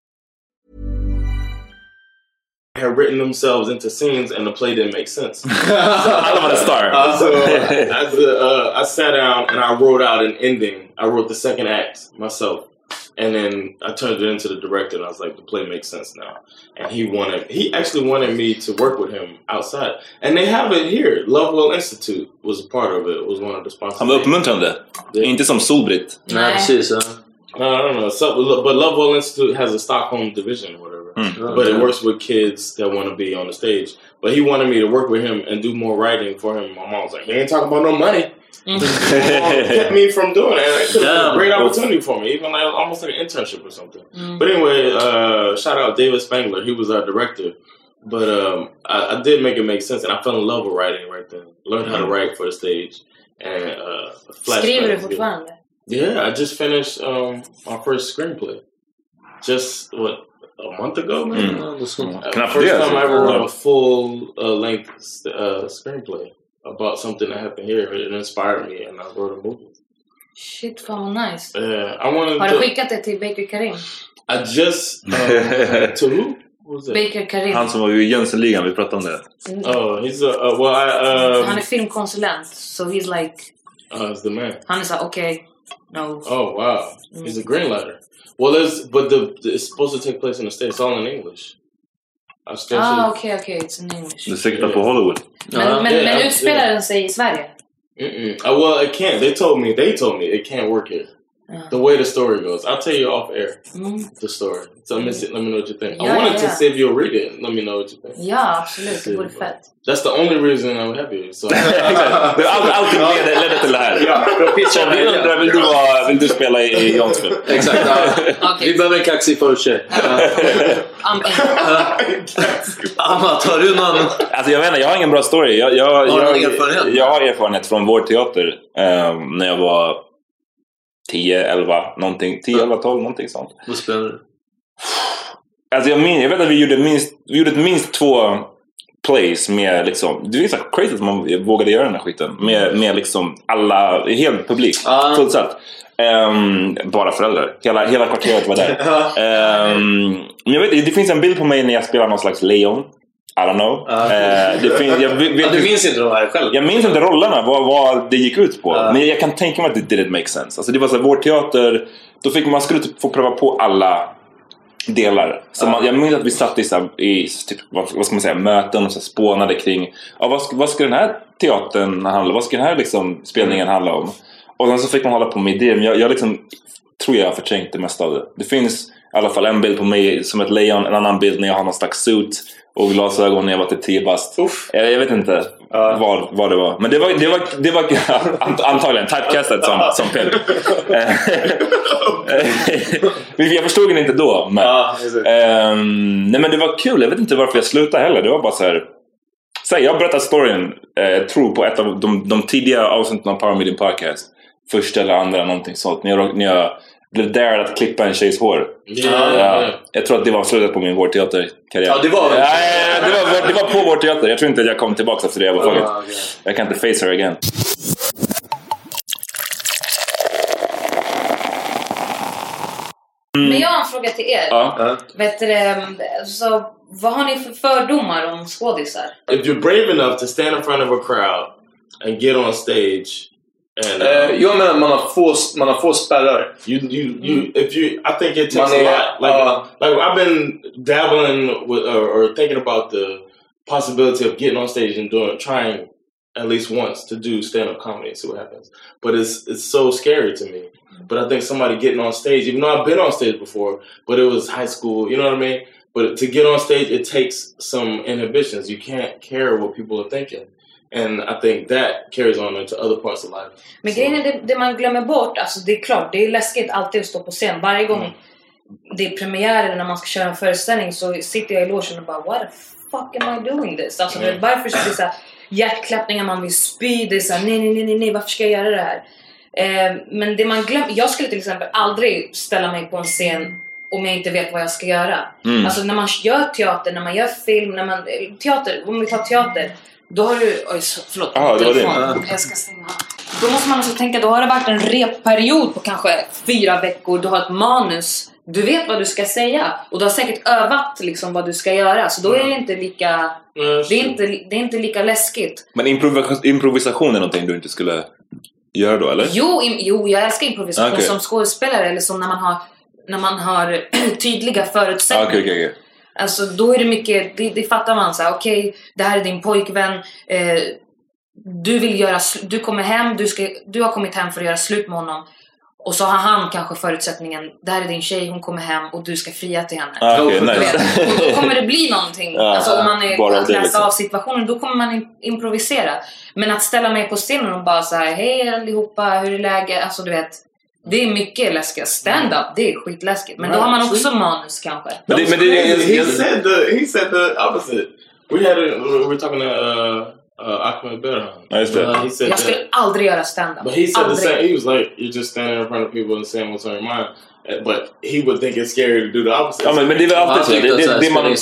E: Had written themselves into scenes, and the play didn't make sense.
D: Alla var en star.
E: so (laughs) (laughs) as a, uh, I sat down and I wrote out an ending. I wrote the second act myself, and then I turned it into the director. And I was like, the play makes sense now. And he wanted, he actually wanted me to work with him outside, and they have it here. Lovewell Institute was a part of it. Was one of the sponsors.
D: Han var uppmuntrande.
E: Yeah.
D: Inte som Solbritt.
F: Nej, precis. Ja.
E: No, I don't know. So, but Lovewell Institute has a Stockholm division, or whatever.
D: Mm.
E: But it works with kids that want to be on the stage. But he wanted me to work with him and do more writing for him. My mom was like, "He ain't talking about no money." (laughs) My mom kept me from doing it. It was a great opportunity for me, even like almost like an internship or something.
C: Mm.
E: But anyway, uh, shout out David Spangler. He was our director. But um, I, I did make it make sense, and I fell in love with writing right then. Learned how to write for the stage. And uh, Flashback
C: Skriver du fortfarande?
E: Yeah, I just finished um, my first screenplay. Just what a month ago, maybe.
D: Mm.
F: Ja, då så.
E: Uh, first
D: det,
E: time I ever wrote a full uh, length uh, screenplay about something that happened here. It inspired me, and I wrote a movie.
C: Shit, fan vad nice.
E: Uh, I wanted
C: Har du
E: to.
C: skickat det till Baker Karim?
E: I just um, (laughs) to who What was?
C: Baker Karim.
D: Han som var i Jönssonligan, vi pratade om det.
E: Oh, he's a uh, well. I um,
C: Han är filmkonsulent. So he's like...
E: uh, he's the man.
C: Han är såhär, okej. no.
E: Oh wow, he's a greenlighter. Well, it's but the, it's supposed to take place in the states. It's all in English. I still
C: Ah,
E: should-
C: okej, okej. It's in English.
D: Du siktar på Hollywood.
C: Men,
F: Ja,
C: men,
E: yeah,
C: men
E: I'm-
C: utspelar den sig i Sverige?
E: Mm-mm. Uh, well, it can't. They told me. They told me it can't work here.
C: Yeah.
E: The way the story goes, I'll tell you off air
C: Mm.
E: the story. So let me see, let me know what you think. I
C: Yeah,
E: wanted to
C: yeah.
E: see if you'll read it. Let me know what you think.
C: Ja, absolut. Det vore fett.
E: That's the only reason I'm happy. So
D: allting ledde, till det här.
F: Ja,
D: Vi undrar, vill du, vara, vill du spela i, i Johnsville?
F: Exakt. Vi behöver en kaxig förtjej.
C: Am-
F: Amat, har du någon?
D: Alltså jag vet inte, jag har ingen bra story. Jag, jag,
F: Har du
D: jag,
F: erfarenhet?
D: jag har erfarenhet från vår teater ehm, när jag var 10, 11, någonting. 10, 11, 12, någonting sånt.
F: Vad spelar du?
D: Alltså jag, min, jag vet att vi gjorde minst, vi gjorde minst två plays med liksom, det är så crazy att man vågade göra den här skiten. Med, med liksom alla, helt publik,
F: Ja.
D: fullsatt. Ehm, bara föräldrar. Hela, hela kvarteret var där. (laughs) Men jag vet, det finns en bild på mig när jag spelar någon slags lejon. I don't know. Eh, det finns, jag, vet, (laughs)
F: Ja, du minns inte de här själv?
D: jag minns inte rollerna, vad, vad det gick ut på.
F: Ja.
D: Men jag kan tänka mig att det didn't make sense. Alltså det var så här, vår teater, då fick man skulle typ få pröva på alla delar. Så man, jag minns att vi satt i, så här, i typ, vad, vad ska man säga, möten och så här, spånade kring ja, vad, ska, vad ska den här teatern handla om? Vad ska den här liksom, spelningen handla om? Och sen så fick man hålla på med idéer. Men jag, jag liksom, tror jag har förträngt det mesta av det. Det finns i alla fall en bild på mig som ett lejon, en annan bild när jag har någon slags suit och glasögon när jag var typ 10 bast. Jag, jag vet inte. vad, vad det var. Men det var, det var, det var (laughs) ant- antagligen typecastat som, som Pimp. (laughs) (laughs) jag förstod det inte då. Men,
F: exakt.
D: Ehm, nej men det var kul. Jag vet inte varför jag slutade heller. Det var bara så här. Så här jag berättar storyn, eh, tror på ett av de, de tidiga avsnitten av Power Meeting Podcast. Första eller andra någonting sånt. När jag, när jag blev dared att klippa en tjejs hår.
E: Yeah,
D: Ja, jag tror att det var slutet på min vårdteaterkarriär.
F: Ja, det var-
D: Ja, det, var, det var på vårdteater. Jag tror inte att jag kom tillbaka efter det överhuvudtaget.
F: Ja, okej.
D: Jag kan inte face her again.
C: Men jag har en fråga till er.
D: Ja.
F: Ja.
C: Vet du, så, vad har ni för fördomar om skådisar?
E: If you're brave enough to stand in front of a crowd and get on stage and uh,
F: jag menar man har få, man har få spärrar.
E: you, you, you, if you, I think it takes
F: Money,
E: a lot. Like,
F: uh,
E: like I've been dabbling with or, or thinking about the possibility of getting on stage and doing, trying at least once to do stand-up comedy and see what happens. But it's it's so scary to me. But I think somebody getting on stage, even though I've been on stage before, but it was high school, you know what I mean? But to get on stage, it takes some inhibitions. You can't care what people are thinking. And I think that carries on into other parts of life.
C: Men grejen är det, det man glömmer bort, alltså det är klart, det är läskigt alltid att stå på scen. Varje gång
E: Mm.
C: det är premiär eller när man ska köra en föreställning så sitter jag i logen och bara Why the fuck am I doing this? Alltså
E: Mm.
C: det är varför blir det så här hjärtklappningar, man vill spy, det är så här, nej, nej, nej, nej, nej, varför ska jag göra det här? Eh, men det man glömmer, jag skulle till exempel aldrig ställa mig på en scen om jag inte vet vad jag ska göra.
D: Mm.
C: Alltså när man gör teater, när man gör film, när man, eh, teater, om vi tar teater. Då har du, oj så- förlåt,
D: Ah, det var
C: telefon.
D: din.
C: Jag ska stänga. Då måste man alltså tänka, då har det varit en repperiod på kanske fyra veckor. Du har ett manus. Du vet vad du ska säga. Och du har säkert övat liksom vad du ska göra. Så då är det inte lika, det är inte, det är inte lika läskigt.
D: Men improvis- improvisation är någonting du inte skulle göra då, eller?
C: Jo, im, jo jag älskar improvisation
D: Okej.
C: som skådespelare. Eller som när man har, när man har (clears throat) tydliga
D: Ah,
C: förutsättningar.
D: Okej, okej, okej.
C: Alltså då är det mycket, det, det fattar man så här, okej det här är din pojkvän. Eh, du vill göra, du kommer hem, du, ska, du har kommit hem för att göra slut med honom. Och så har han kanske förutsättningen, det här är din tjej, hon kommer hem och du ska fria till henne.
D: Ah,
C: Du
D: nice.
C: och då (laughs) kommer det bli någonting.
D: Ja,
C: alltså om man är
D: bara
C: läsa
D: liksom.
C: av situationen, då kommer man in, improvisera. Men att ställa mig på scenen och bara så här, hej allihopa, hur är läget? Alltså du vet, det är mycket läskigt. Stand-up, det är skitläskigt. Men då har man också manus kanske.
D: Men det, men det,
E: he said the he said the opposite. We had a, we were talking to uh, uh, Ahmed Berhan.
D: Ja, just det.
E: Uh, he said
C: Jag skulle aldrig göra stand-up.
E: but he said the
C: Aldrig.
E: same. He was like, "You're just standing in front of people and saying what's on your mind." Uh, But he would think it's scary to do the opposite.
D: ja, men, men det är väl alltid så. Det, det, det, man.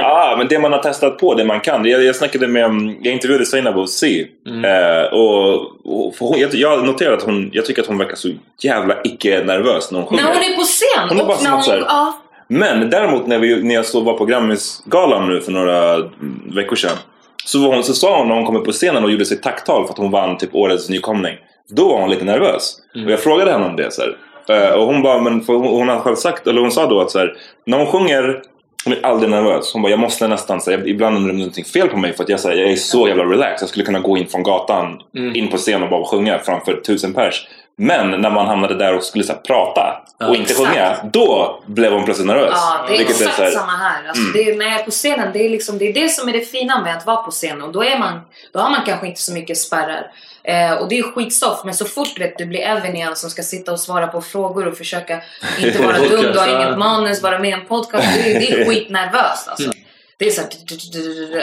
D: Ja, men det man har testat på, det man kan. Jag, jag snackade med, um, jag intervjuade Seinabo C. Eh, och, och hon, jag, jag noterade att hon, jag tycker att hon verkar så jävla icke-nervös när hon sjunger.
C: När hon är på scen!
D: Hon är bara
C: och
D: som så här-
C: ja,
D: Men däremot när, vi, när jag så var på Grammisgalan nu för några mm, veckor sedan. Så, var hon, så sa hon när hon kom upp på scenen och gjorde sitt tacktal för att hon vann typ årets nykomling. Då var hon lite nervös. Och jag frågade henne om det. Så här. Eh, Och hon bara, men hon, har själv sagt, eller hon sa då att så här, när hon sjunger hon är aldrig nervös. Hon bara, jag måste nästan, här, ibland undrar det någonting fel på mig för att jag, här, jag är så jävla relaxed. Jag skulle kunna gå in från gatan, in på scen och bara sjunga framför tusen pers. Men när man hamnade där och skulle så här, prata och inte
C: exakt.
D: sjunga, då blev hon plötsligt nervös.
C: ja, det är
D: Vilket
C: exakt
D: så här-
C: samma här. Alltså,
D: Mm.
C: det är, när jag är på scenen, det är, liksom, det är det som är det fina med att vara på scen. Och då, är man, då har man kanske inte så mycket spärrar. Eh, och det är skitstoff. Men så fort vet, du blir Evan igen som ska sitta och svara på frågor och försöka inte vara (laughs) dum, du har
H: ja.
C: inget manus, vara med i en podcast. Det är, det är (laughs) skitnervöst alltså. Det är såhär...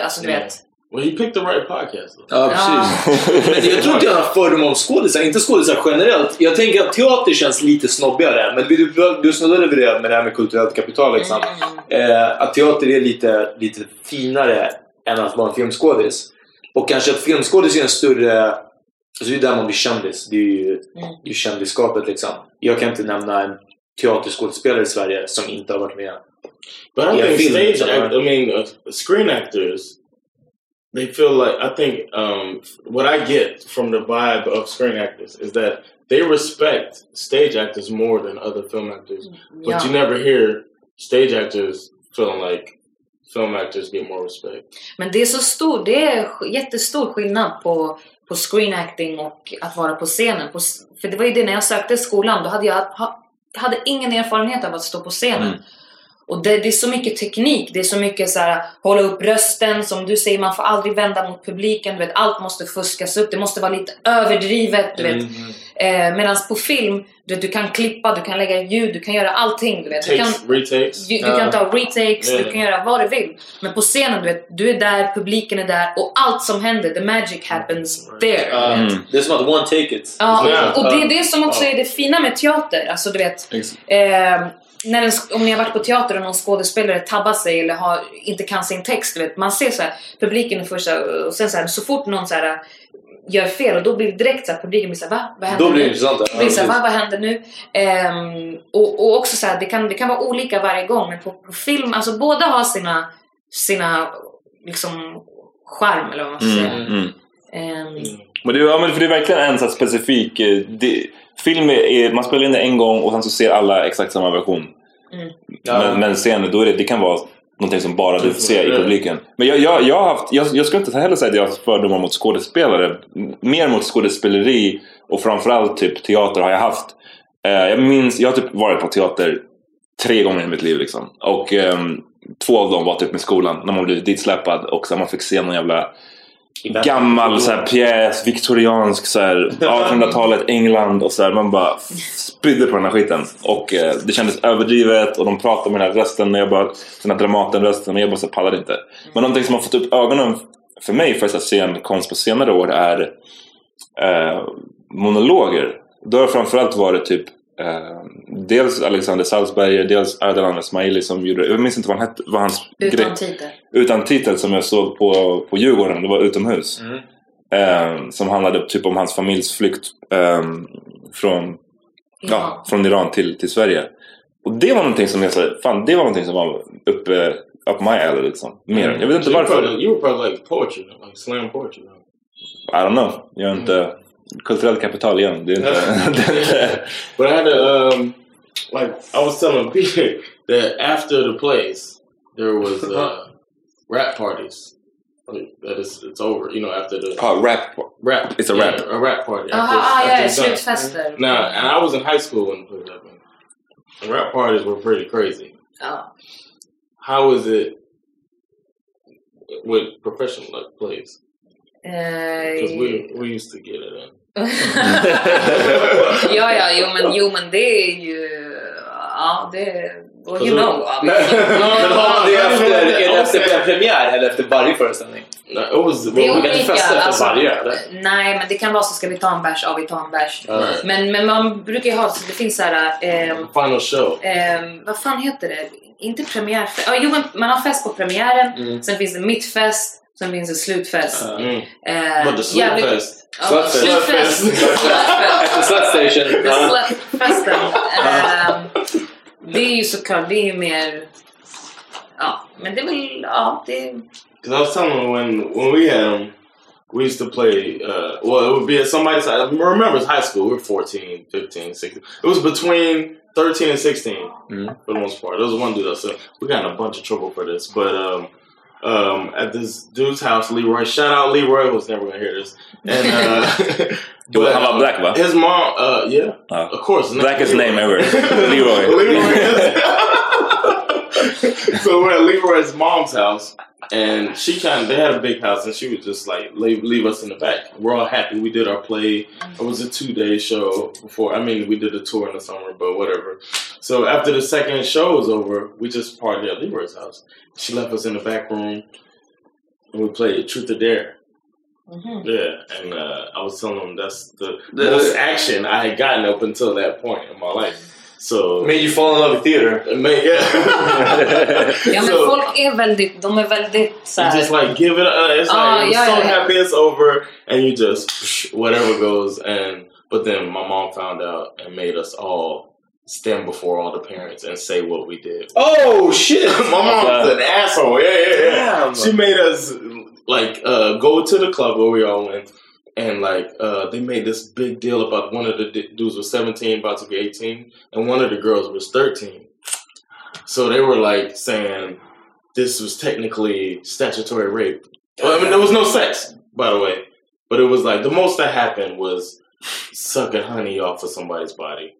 C: Alltså du vet.
E: Well, he picked the right podcast. Though.
F: Ja, precis. Men jag tror inte jag har fördom om skådisar. Inte skådisar generellt. Jag tänker att teater känns lite snobbigare. Men du, du, snuddade vid det med det här med kulturellt kapital. Liksom. Eh, att teater är lite, lite finare än att vara en filmskådis. Och kanske att filmskådis är en större... Alltså det är där man blir kändis. Det är ju, det är kändisskapet liksom. Jag kan inte nämna en teaterskådespelare i Sverige som inte har varit med.
E: But I think stage,
F: so-
E: act, I mean, uh, screen actors, they feel like I think um, what I get from the vibe of screen actors is that they respect stage actors more than other film actors. But
C: Ja.
E: you never hear stage actors feeling like film actors get more respect.
C: Men det är så stor, det är jättestor skillnad på, på screen acting och att vara på scenen. På, för det var ju det när jag sökte skolan, då hade jag ha, hade ingen erfarenhet av att stå på scenen.
D: Mm.
C: Och det, det är så mycket teknik, det är så mycket så här, hålla upp rösten, som du säger, man får aldrig vända mot publiken, du vet, allt måste fuskas upp, det måste vara lite överdrivet, du vet. Eh, Medan på film, du, du kan klippa, du kan lägga ljud, du kan göra allting, du vet. Du kan,
E: Takes, retakes.
C: du, du kan ta retakes,
E: Ja.
C: du kan göra vad du vill. Men på scenen, du vet, du är där, publiken är där och allt som händer, the magic happens there.
D: Mm.
F: Det är som att one take it.
C: Ja,
E: Ja.
C: och det är det som också är det fina med teater. Alltså du vet, eh, när en, om ni har varit på teater och någon skådespelare tabbar sig eller har, inte kan sin text, vet, man ser så här, publiken är först så och sen så, här, så fort någon så här, gör fel och då blir det direkt så här, publiken blir så här, va? Vad händer
F: Då blir det
C: nu?
F: intressant.
C: Blir så här, va? Vad händer nu? Ehm, och, och också så här, det kan, det kan vara olika varje gång, men på, på film, alltså båda har sina, sina liksom charm eller vad man ska säga.
D: Mm, mm.
C: Ehm,
D: Men det, ja, men för det är verkligen en här specifik... eh, Det, film är, man spelar in det en gång och sen så ser alla exakt samma version.
C: Mm.
D: Men, men sen då är det, det kan vara någonting som bara du får se i publiken. Men jag, jag, jag, har haft, jag, jag skulle inte heller säga att jag har haft fördomar mot skådespelare. Mer mot skådespeleri och framförallt typ teater har jag haft. Eh, jag minns, jag har typ varit på teater tre gånger i mitt liv liksom. Och ehm, två av dem var typ med skolan när man blev ditsläpad och så man fick se någon jävla gammal så här, pjäs, viktoriansk så här, (laughs) 1800-talet, England och så här, man bara spydde på den här skiten. Och eh, det kändes överdrivet och de pratade med den här rösten, och jag bara, den här Dramaten-rösten och jag bara så här, pallade inte. Men någonting som har fått upp ögonen för mig för så här, scenkonst på senare år är eh, monologer. Då har det framförallt varit typ eh, dels Alexander Salzberger, dels Ardalan Esmaili som gjorde, jag minns inte vad, han hette, vad hans
C: utan
D: grej-
C: titel.
D: utan titel som jag såg på, på Djurgården, det var utomhus.
F: Mm.
D: Eh, som handlade typ om hans familjs flykt eh, från, ja, från Iran till, till Sverige. Och det var någonting som jag sa, fan det var någonting som var uppe, up my alley liksom. Mer. Jag vet inte
E: were
D: varför.
E: you were probably like poetry, like slam poetry.
D: I don't know. Jag är inte kulturellt kapital igen. Det är inte... det är inte
E: But I had to, um, like, I was telling Peter that after the plays, there was uh, rap parties. Like, that is, it's over, you know, after the
D: ah, rap.
E: rap.
D: It's a
E: yeah,
D: rap.
E: a rap party.
C: Jaha,
E: after-
C: ah,
E: after
C: ja,
E: it's done.
C: slutfester.
E: Now, and I was in high school when it put it up. And rap parties were pretty crazy.
C: Ja.
E: How is it with professional like plays? Because
C: Eh,
E: we we used to get it in.
C: Ja, ja, jo men, jo men det är ju... Ja, det... Well, you know.
F: Men, har man det efter, är det efter en premiär eller efter varje föreställning?
E: It was
C: Det är olika.
F: festa efter
C: Alltså,
F: varje, eller?
C: nej, men det kan vara så ska vi ta en bärs, ja vi tar en bärs.
F: Ja.
C: Men, men man brukar ju ha, så det finns så här... ehm,
E: final show.
C: ehm, vad fan heter det? Inte premiärfest. Ja, jo, men man har fest på premiären,
F: Mm.
C: sen finns det mittfest, sen finns det slutfest.
F: Ja.
E: Mm.
C: Eh, jävligt-
E: slutfest.
C: Ja,
F: Slutfest.
C: slutfest. Slutfest.
F: Efter Slut Station.
C: The
F: Ja.
C: Slut-festen. Ehm, det är ju såklart, det är ju mer... Ja, men det är väl... Ja, det...
E: Because I was telling them when when we had them, we used to play. Uh, well, it would be at somebody's. I remember it's high school. We were 14, 15, 16. It was between 13 and 16
F: Mm.
E: for the most part. There was one dude that said we got in a bunch of trouble for this, but um, um, at this dude's house, Leroy. Shout out Leroy. Was never gonna hear this. And uh,
D: Du, han var black va?
E: his mom. Uh, yeah,
D: Ja.
E: of course.
D: Blackest
E: Leroy.
D: name ever. (laughs) Leroy.
E: Leroy (laughs) so we're at Leroy's mom's house, and she kind of they had a big house, and she would just like leave, leave us in the back. We're all happy. We did our play. It was a two day show before. I mean, we did a tour in the summer, but whatever. So after the second show was over, we just partied at Leroy's house. She left us in the back room, and we played Truth or Dare.
C: Mhm.
E: Yeah, and uh, I was telling them that's the
F: The-
E: most action I had gotten up until that point in my life. So,
F: Made you fall in love with theater. (laughs)
E: it made, yeah. (laughs)
C: Ja, men
E: so,
C: folk är väldigt... De är väldigt så
E: you just like give it. Uh, it's
C: Ah,
E: like
C: yeah,
E: so
C: yeah.
E: happy it's over, and you just psh, whatever goes. And but then my mom found out and made us all stand before all the parents and say what we did.
F: Oh (laughs) shit!
E: my mom's an asshole. Yeah, yeah, yeah.
F: Damn.
E: She made us like uh, go to the club where we all went, and like uh, they made this big deal about one of the d- dudes was seventeen, about to be eighteen, and one of the girls was thirteen. So they were like saying this was technically statutory rape. Well, I mean, there was no sex, by the way, but it was like the most that happened was sucking honey off of somebody's body.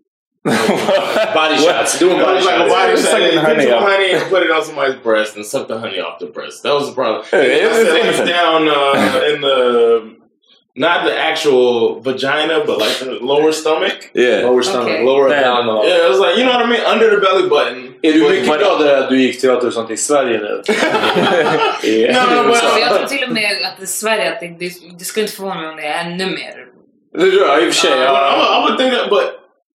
F: Body shots. Doing
E: It
F: body
E: was like a body shot.
D: Sucking the honey
E: get some
D: off.
E: honey and put it on somebody's breast and suck the honey off the breast. That was the problem.
D: Hey,
E: And
D: it's
E: I said, like,
D: innocent.
E: down uh, in the not the actual vagina, but like the lower stomach.
D: Yeah.
F: Lower stomach,
C: Okej.
F: lower
D: Nej.
F: down. och-
E: Yeah, it was like you know what I mean, under the belly button.
F: Är du
E: But-
F: mycket
E: but-
F: gladare att du gick teater och sånt i Sverige nu? I-
E: No, no, but-
C: Alltså, jag tror till och med att i Sverige, att det, det, det skulle inte förvåna mig om det är ännu mer.
F: Det tror jag i och för sig.
E: But I,
F: Ja.
E: would, I would think that, but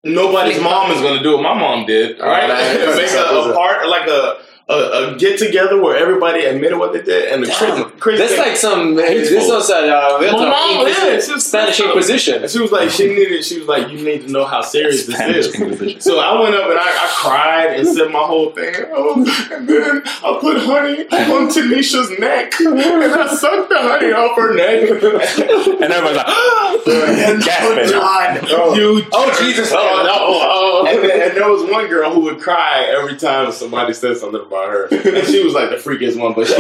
E: nobody's mom is gonna do what my mom did, right?
F: Right. (laughs)
E: Make a, a part like a. A, a get together where everybody admitted what they did, and the crazy, crazy
F: That's like some... Det är som såhär, jag vet
E: My mom, yeah,
F: Inquisition-
E: she
F: Spanish Inquisition.
E: And she was like, she (laughs) needed. She was like, you need to know how serious this
D: Spanish
E: is.
D: Inquisition.
E: So I went up and I, I cried and said my whole thing. Oh, and then I put honey on Tanisha's neck, and I sucked the honey off her neck. (laughs)
D: And everybody's like, (laughs)
E: and
D: gasping.
E: John, oh. you.
F: Oh, Jesus. Oh, no. Oh.
E: And, then, and there was one girl who would cry every time somebody said something about her, (laughs) and she was like the freakiest one. But she,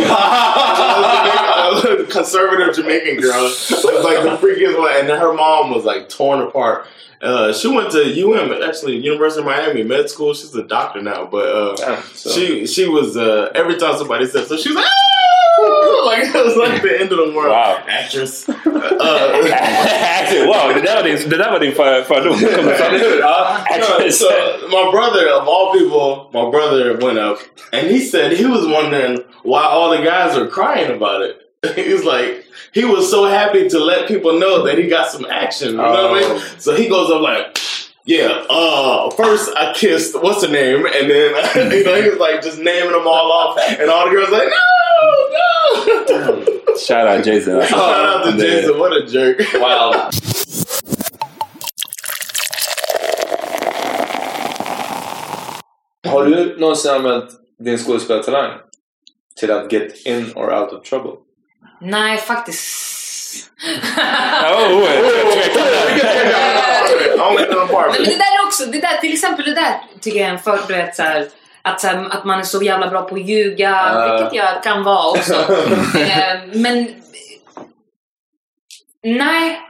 E: was a conservative Jamaican girl, was like the freakiest one, and her mom was like torn apart. Uh, she went to UM, actually University of Miami med school. She's a doctor now, but uh, she she was uh, every time somebody said so, she was like. "Ah!" (laughs) Like it was like the end of the world.
D: Wow.
E: Actress. (laughs) Uh, (laughs)
D: wow, det där var din, det där var din för, fördom. Kommer
E: No,
D: actress.
E: so my brother, of all people, my brother went up and he said he was wondering why all the guys are crying about it. He was like, he was so happy to let people know that he got some action. You know what I mean? So he goes up like, yeah, uh, first I kissed, what's her name? And then, you know, he was like just naming them all off. And all the girls like, no, no.
D: Shout out Jason. (laughs)
E: Shout out to
D: Det-
E: Jason, what a jerk.
F: Wow. Har du någonsin använt din skådespelartalang till att get in or out of trouble?
C: Nej, faktiskt.
D: Oh, oh,
E: apartment. (laughs)
C: det där är också, det där, till exempel det där tycker jag är en förberedd så här, att, här, att man är så jävla bra på att ljuga,
F: Ja.
C: vilket jag kan vara också. (laughs) eh, men nej,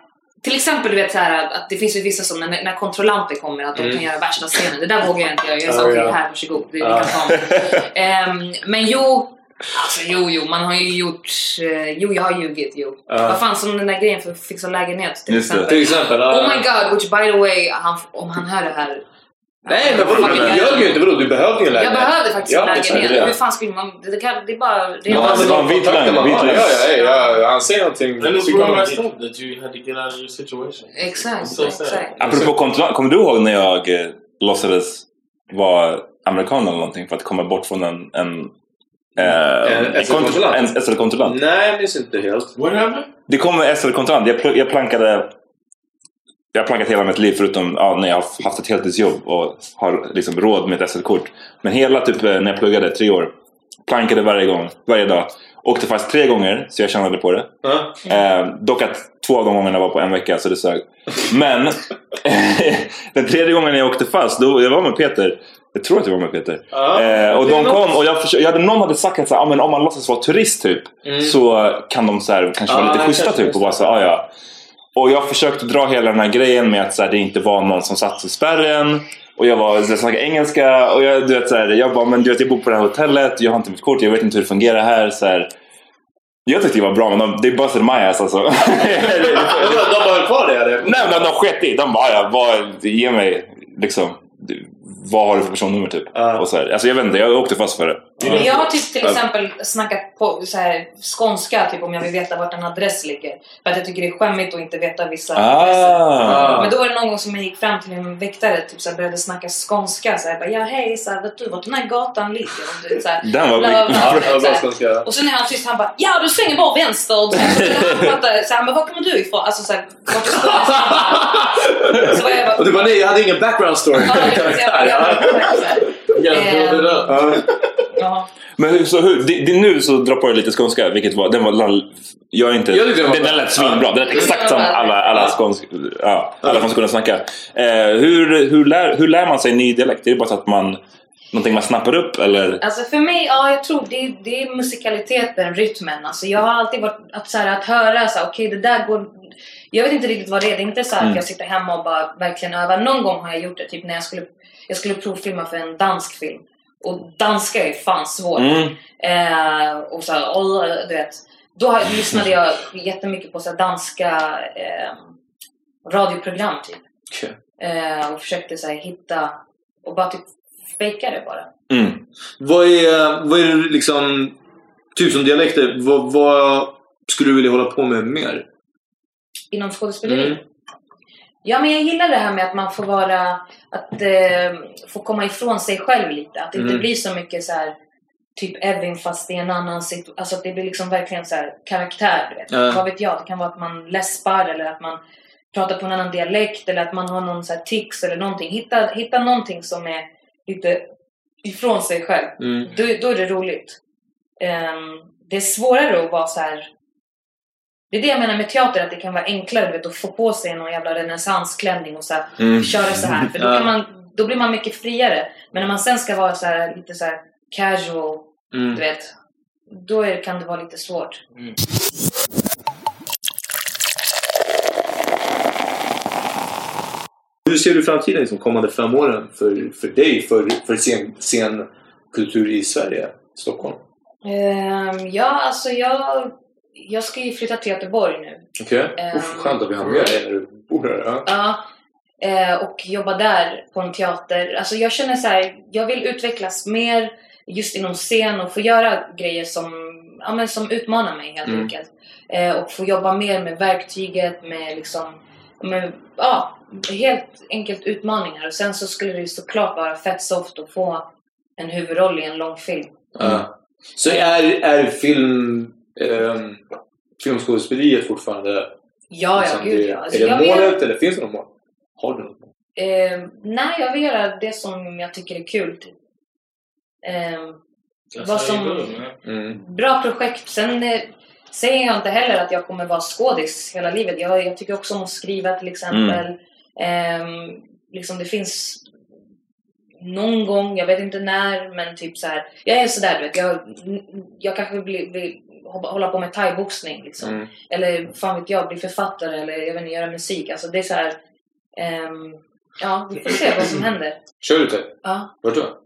C: till exempel du vet så här, att det finns ju vissa som när, när kontrollanter kommer att de
F: Mm.
C: kan göra värsta scenen. Det där vågar jag inte göra. Jag sa
F: Ja,
C: okej här, varsågod. Du, ni kan ta mig. (laughs) Ehm, men jo, Alltså jo, jo, man har ju gjort... Eh, jo, jag har ljugit, jo.
F: Ja.
C: Vad fan, som den där grejen för att fixa lägenhet till
D: Just det.
C: exempel.
F: Till exempel. ja.
C: Oh my god, which by the way, han, om han hör det här...
F: Nej men vadå, du ljög ju inte. Vadå, du behövde ju en
C: Jag
F: lägenhet.
C: behövde faktiskt
F: Ja,
C: en lägenhet.
F: det.
C: Hur fan skulle man... Det, kan, det är bara... Det är
D: Ja,
C: bara
D: det var en vit lögn.
F: Ja, ja, ja, han säger någonting. Kommer man
E: messed
F: dit.
E: up that you had to get out of your situation.
C: Exakt,
E: so
C: exakt.
D: Apropå kontrollant, kommer du ihåg när jag eh, låtsades vara amerikan eller någonting för att komma bort från en... en eh,
F: En SL-kontrollant?
D: En SL-kontrollant.
F: Nej, jag minns inte helt.
E: What happened?
D: Det kom en SL-kontrollant. Jag, pl- jag plankade... Jag har plankat hela mitt liv förutom ja, när jag har haft ett heltidsjobb och har liksom råd med ett SL-kort. Men hela typ eh, när jag pluggade, tre år. Plankade varje gång, varje dag. Åkte faktiskt tre gånger, så jag tjänade på det.
F: Ja.
D: Eh, dock att två av de gångerna var på en vecka, så det sög. Men (laughs) den tredje gången jag åkte fast, då, jag var med Peter. Jag tror att jag var med Peter.
F: Ja.
D: Eh, och de
F: något.
D: kom och jag, försökte, jag hade, någon hade sagt att så här, ah, men om man låtsas vara turist typ så kan de så här, kanske vara
F: Ja,
D: lite schyssta typ och bara så ah, ja. Och jag försökte dra hela den här grejen med att så här, det inte var någon som satt i spärren. Och jag, var, jag snackade engelska och jag, du vet, så här, jag bara, men du vet jag bor på det här hotellet, jag har inte mitt kort, jag vet inte hur det fungerar här. Så här. Jag tyckte det var bra men de, det busted my ass alltså. (laughs)
F: De bara höll kvar det eller?
D: Nej men de sket i. De bara, ja, vad, ge mig liksom. Vad har du för personnummer typ?
F: Ja.
D: Och så här. Alltså jag vet inte, jag åkte fast för det.
C: Men jag har typ till exempel snackat på så här, skånska typ om jag vill veta vart en adress ligger. För att jag tycker det är skämmigt att inte veta vissa adresser.
D: Ah.
C: Men då var det någon gång som jag gick fram till en väktare typ så här, började snacka skånska. Så här, bara, ja hej, så här, vet du vart den här gatan ligger? Och så här,
D: Den var
F: bra skånska.
C: Och sen är han tyst, han bara ja du svänger bara vänster. Och så han så här, men var kommer du ifrån? Alltså så här, vart är Skåne? Så var jag bara,
F: Och du bara nej, jag hade ingen background story.
C: ja, så jag bara, (laughs) ja, exakt så
D: Men så hur, det, det, nu så droppar jag lite skånska, vilket var, den var, lall- jag är inte,
F: Jag den
D: den, lät svinbra. Den lät exakt som alla, alla skånsk, ja, alla från Skåne snackar. Eh, hur, hur, lär, hur lär man sig ny dialekt? Är det bara så att man, någonting man snappar upp eller?
C: Alltså för mig, ja jag tror det, det är musikaliteten, rytmen. Alltså jag har alltid varit att, så här, att höra så okej det där går... Jag vet inte riktigt vad det är. Det är inte så här
D: Mm.
C: att jag sitter hemma och bara verkligen övar. Någon gång har jag gjort det. Typ när jag skulle, jag skulle provfilma för en dansk film. Och danska är fan svårt.
D: Mm.
C: Eh, och så här, du vet. Då lyssnade jag jättemycket på så danska eh, radioprogram typ.
F: Okej.
C: Eh, och försökte så här, hitta och bara typ fejka det bara.
D: Mm.
F: Vad är, vad är det liksom, typ som dialekter, vad, vad skulle du vilja hålla på med mer?
C: Inom skådespeleri.
F: Mm.
C: Ja men jag gillar det här med att man får vara, att eh, få komma ifrån sig själv lite. Att det inte
F: Mm.
C: blir så mycket så här typ Evin fast i en annan situation. Alltså att det blir liksom verkligen så här karaktär. Du vet.
F: Ja.
C: Vad vet jag? Det kan vara att man läspar eller att man pratar på en annan dialekt eller att man har någon så här tics eller någonting. Hitta, hitta någonting som är lite ifrån sig själv.
F: Mm.
C: Då, då är det roligt. Ehm, det är svårare att vara så här. Det är det jag menar med teater, att det kan vara enklare vet, att få på sig någon jävla renässansklänning och så här,
D: Mm.
C: köra så här. För då, kan man, då blir man mycket friare. Men när man sen ska vara så här, lite så här casual,
F: Mm.
C: du vet. Då är, kan det vara lite svårt.
F: Hur ser du framtiden, liksom, kommande fem åren för, för dig, för, för scen, scenkultur i Sverige, Stockholm?
C: Ehm, ja, alltså jag, jag ska ju flytta till Göteborg nu.
F: Okej.
C: Ehm,
F: Uff, skönt att vi har med dig när du bor här. Ja.
C: Eh, och jobba där på en teater. Alltså jag känner så här, jag vill utvecklas mer just inom scen och få göra grejer som, ja, men som utmanar mig helt
F: Mm.
C: enkelt. Eh, och få jobba mer med verktyget, med liksom, med, ja, helt enkelt utmaningar. Och sen så skulle det ju såklart vara fett soft att få en huvudroll i en lång film.
F: Ja. Så är, är film, ähm, filmskådespeleriet fortfarande...
C: Ja, ja,
F: liksom
C: gud
F: det,
C: ja. Alltså,
F: är det
C: jag vill-
F: målet eller finns det något mål? Har du något mål?
C: Eh, nej, jag vill göra det som jag tycker är kul. Typ. Eh, vad som,
F: Mm.
C: bra projekt. Sen eh, säger jag inte heller att jag kommer vara skådis hela livet. Jag, jag tycker också om att skriva till exempel. Ehm, liksom det finns någon gång, jag vet inte när, men typ så här. Jag är sådär du vet. Jag, jag kanske vill, vill hålla på med thaiboxning liksom.
F: Mm.
C: Eller fan vet jag, bli författare eller jag vet inte, göra musik. Alltså det är så här. ehm, ja, vi får se vad som händer.
F: Kör du det?
C: Ja.
F: Vart då?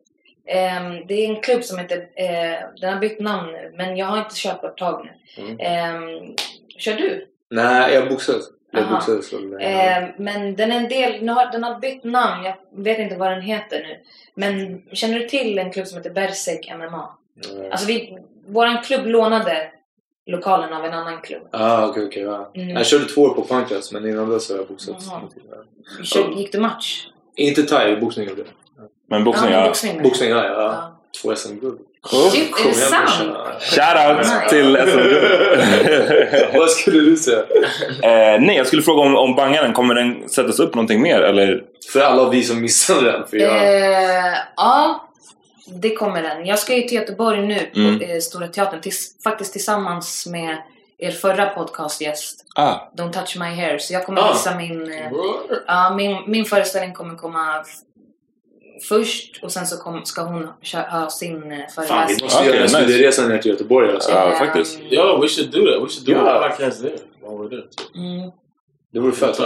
C: Ehm, det är en klubb som heter, eh, den har bytt namn nu, men jag har inte kört på ett tag nu.
F: Mm.
C: Ehm, kör du?
F: Nej, jag boxades. Jag
C: Aha.
F: boxades väl. men-
C: den är en del, nu har, den har bytt namn, jag vet inte vad den heter nu. Men känner du till en klubb som heter Berserk MMA?
F: Nej.
C: Alltså vi, våran klubb lånade lokalen av en annan klubb.
F: Ah, okej, okej. ja.
C: Mm.
F: Jag körde två år på Punkclass, men innan dess har jag boxats.
C: Jaha. Kör, gick du match?
F: Inte thai, boxning gjorde jag.
D: Men boxning,
C: ja,
D: ja.
C: boxning.
F: Boxning, ja. ja.
C: Ja.
F: Två SM-guld.
C: Shit, är det sant?
D: Shoutout till (laughs) SM.
F: Vad skulle du säga?
D: eh, nej, jag skulle fråga om, om bangaren, kommer den sättas upp någonting mer? Eller?
F: För alla vi som missade den. För jag...
C: Eh, ja, det kommer den. Jag ska ju till Göteborg nu på
D: Mm.
C: eh, Stora Teatern. Tills, faktiskt tillsammans med er förra podcastgäst.
D: Ah,
C: Don't touch my hair. Så jag kommer
E: Ah.
C: visa min... Eh, ja, min, min föreställning kommer komma först och sen så kom, ska hon kö- ha sin eh,
F: Fan, vi
C: föreläsning.
F: måste
D: Okej,
F: göra en
D: nice.
F: studieresa ner till Göteborg alltså.
D: Ja,
C: Ehm,
D: faktiskt.
E: Yo, we should do that. We should do
F: Yeah.
E: a podcast there while we're there.
C: Mm.
F: Det vore fett.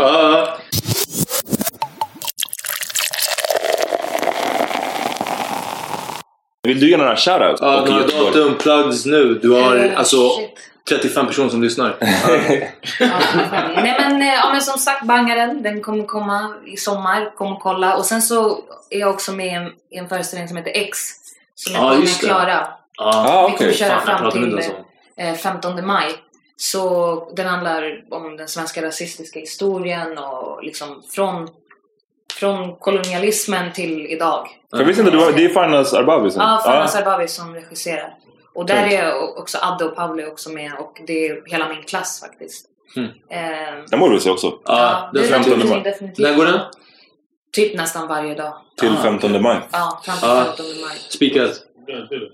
D: Vill du ge några shoutouts?
F: ah,
D: Och
F: några datum, plugs nu. Du har
C: Eh,
F: alltså
C: shit.
F: 35 personer som lyssnar. (laughs)
C: Ja, Nej men, eh, ja, men som sagt, Bangaren, den kommer komma i sommar. Kom och kolla. Och sen så är jag också med i en, i en föreställning som heter X. Som jag
F: Ja,
C: kommer
F: det.
C: klara.
D: Ah,
C: Vi kommer
D: okej.
C: köra
F: Fan,
C: fram till eh, 15 maj. Så den handlar om den svenska rasistiska historien och liksom från, från kolonialismen till idag.
D: För jag visste inte, du var, det är Farnas Arbabi som...
C: Ja, Fanas
D: Ah,
C: Arbabi som regisserar. Och där är också Adde och Pavle också med och det är hela min klass faktiskt.
F: Mm.
C: Eh,
D: den borde vi se också.
F: Ja,
C: det
F: den
C: är
D: 15
C: någonting
D: maj.
F: När går den?
C: Typ nästan varje dag.
D: Till
F: Ah.
D: 15 maj.
C: Ja, fram till
F: Ja.
C: 15 maj.
F: Spikat.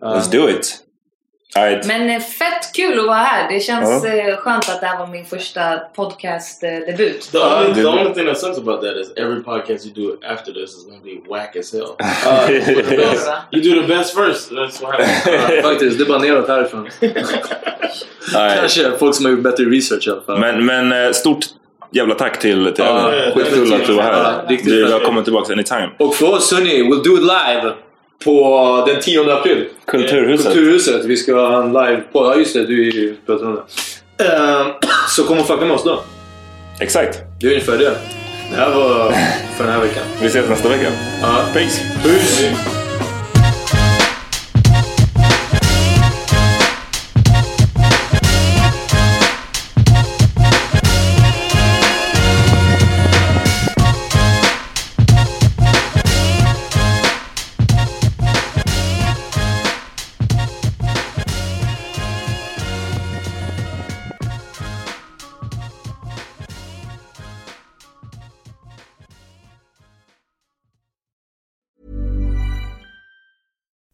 F: Ja.
D: Let's do it! Alright.
C: Men eh, fett kul att vara här. Det känns eh, skönt att det här var min första podcast-debut.
E: The only, the only thing that sucks about that is every podcast you do after this is to be whack as hell. (laughs) Best- you do the best first. That's what happens. (laughs)
F: Faktiskt, det är bara neråt härifrån.
D: Alright.
F: Kanske folk som har gjort bättre research i alla fall.
D: Men, men eh, stort Jävla tack till, alla. Skitkul att du var här. Du välkommen tillbaka anytime.
F: Och för oss hörni, we'll do it live på den 10 april.
D: Kulturhuset.
F: Kulturhuset. Vi ska ha en live på. Ja just det, du är ju om det. Ehm, (clears throat) så kom och fucka med oss då.
D: Exakt.
F: Det är ungefär det. Det här var för den här veckan.
D: Vi ses nästa vecka.
F: Ja.
D: Peace.
F: Puss!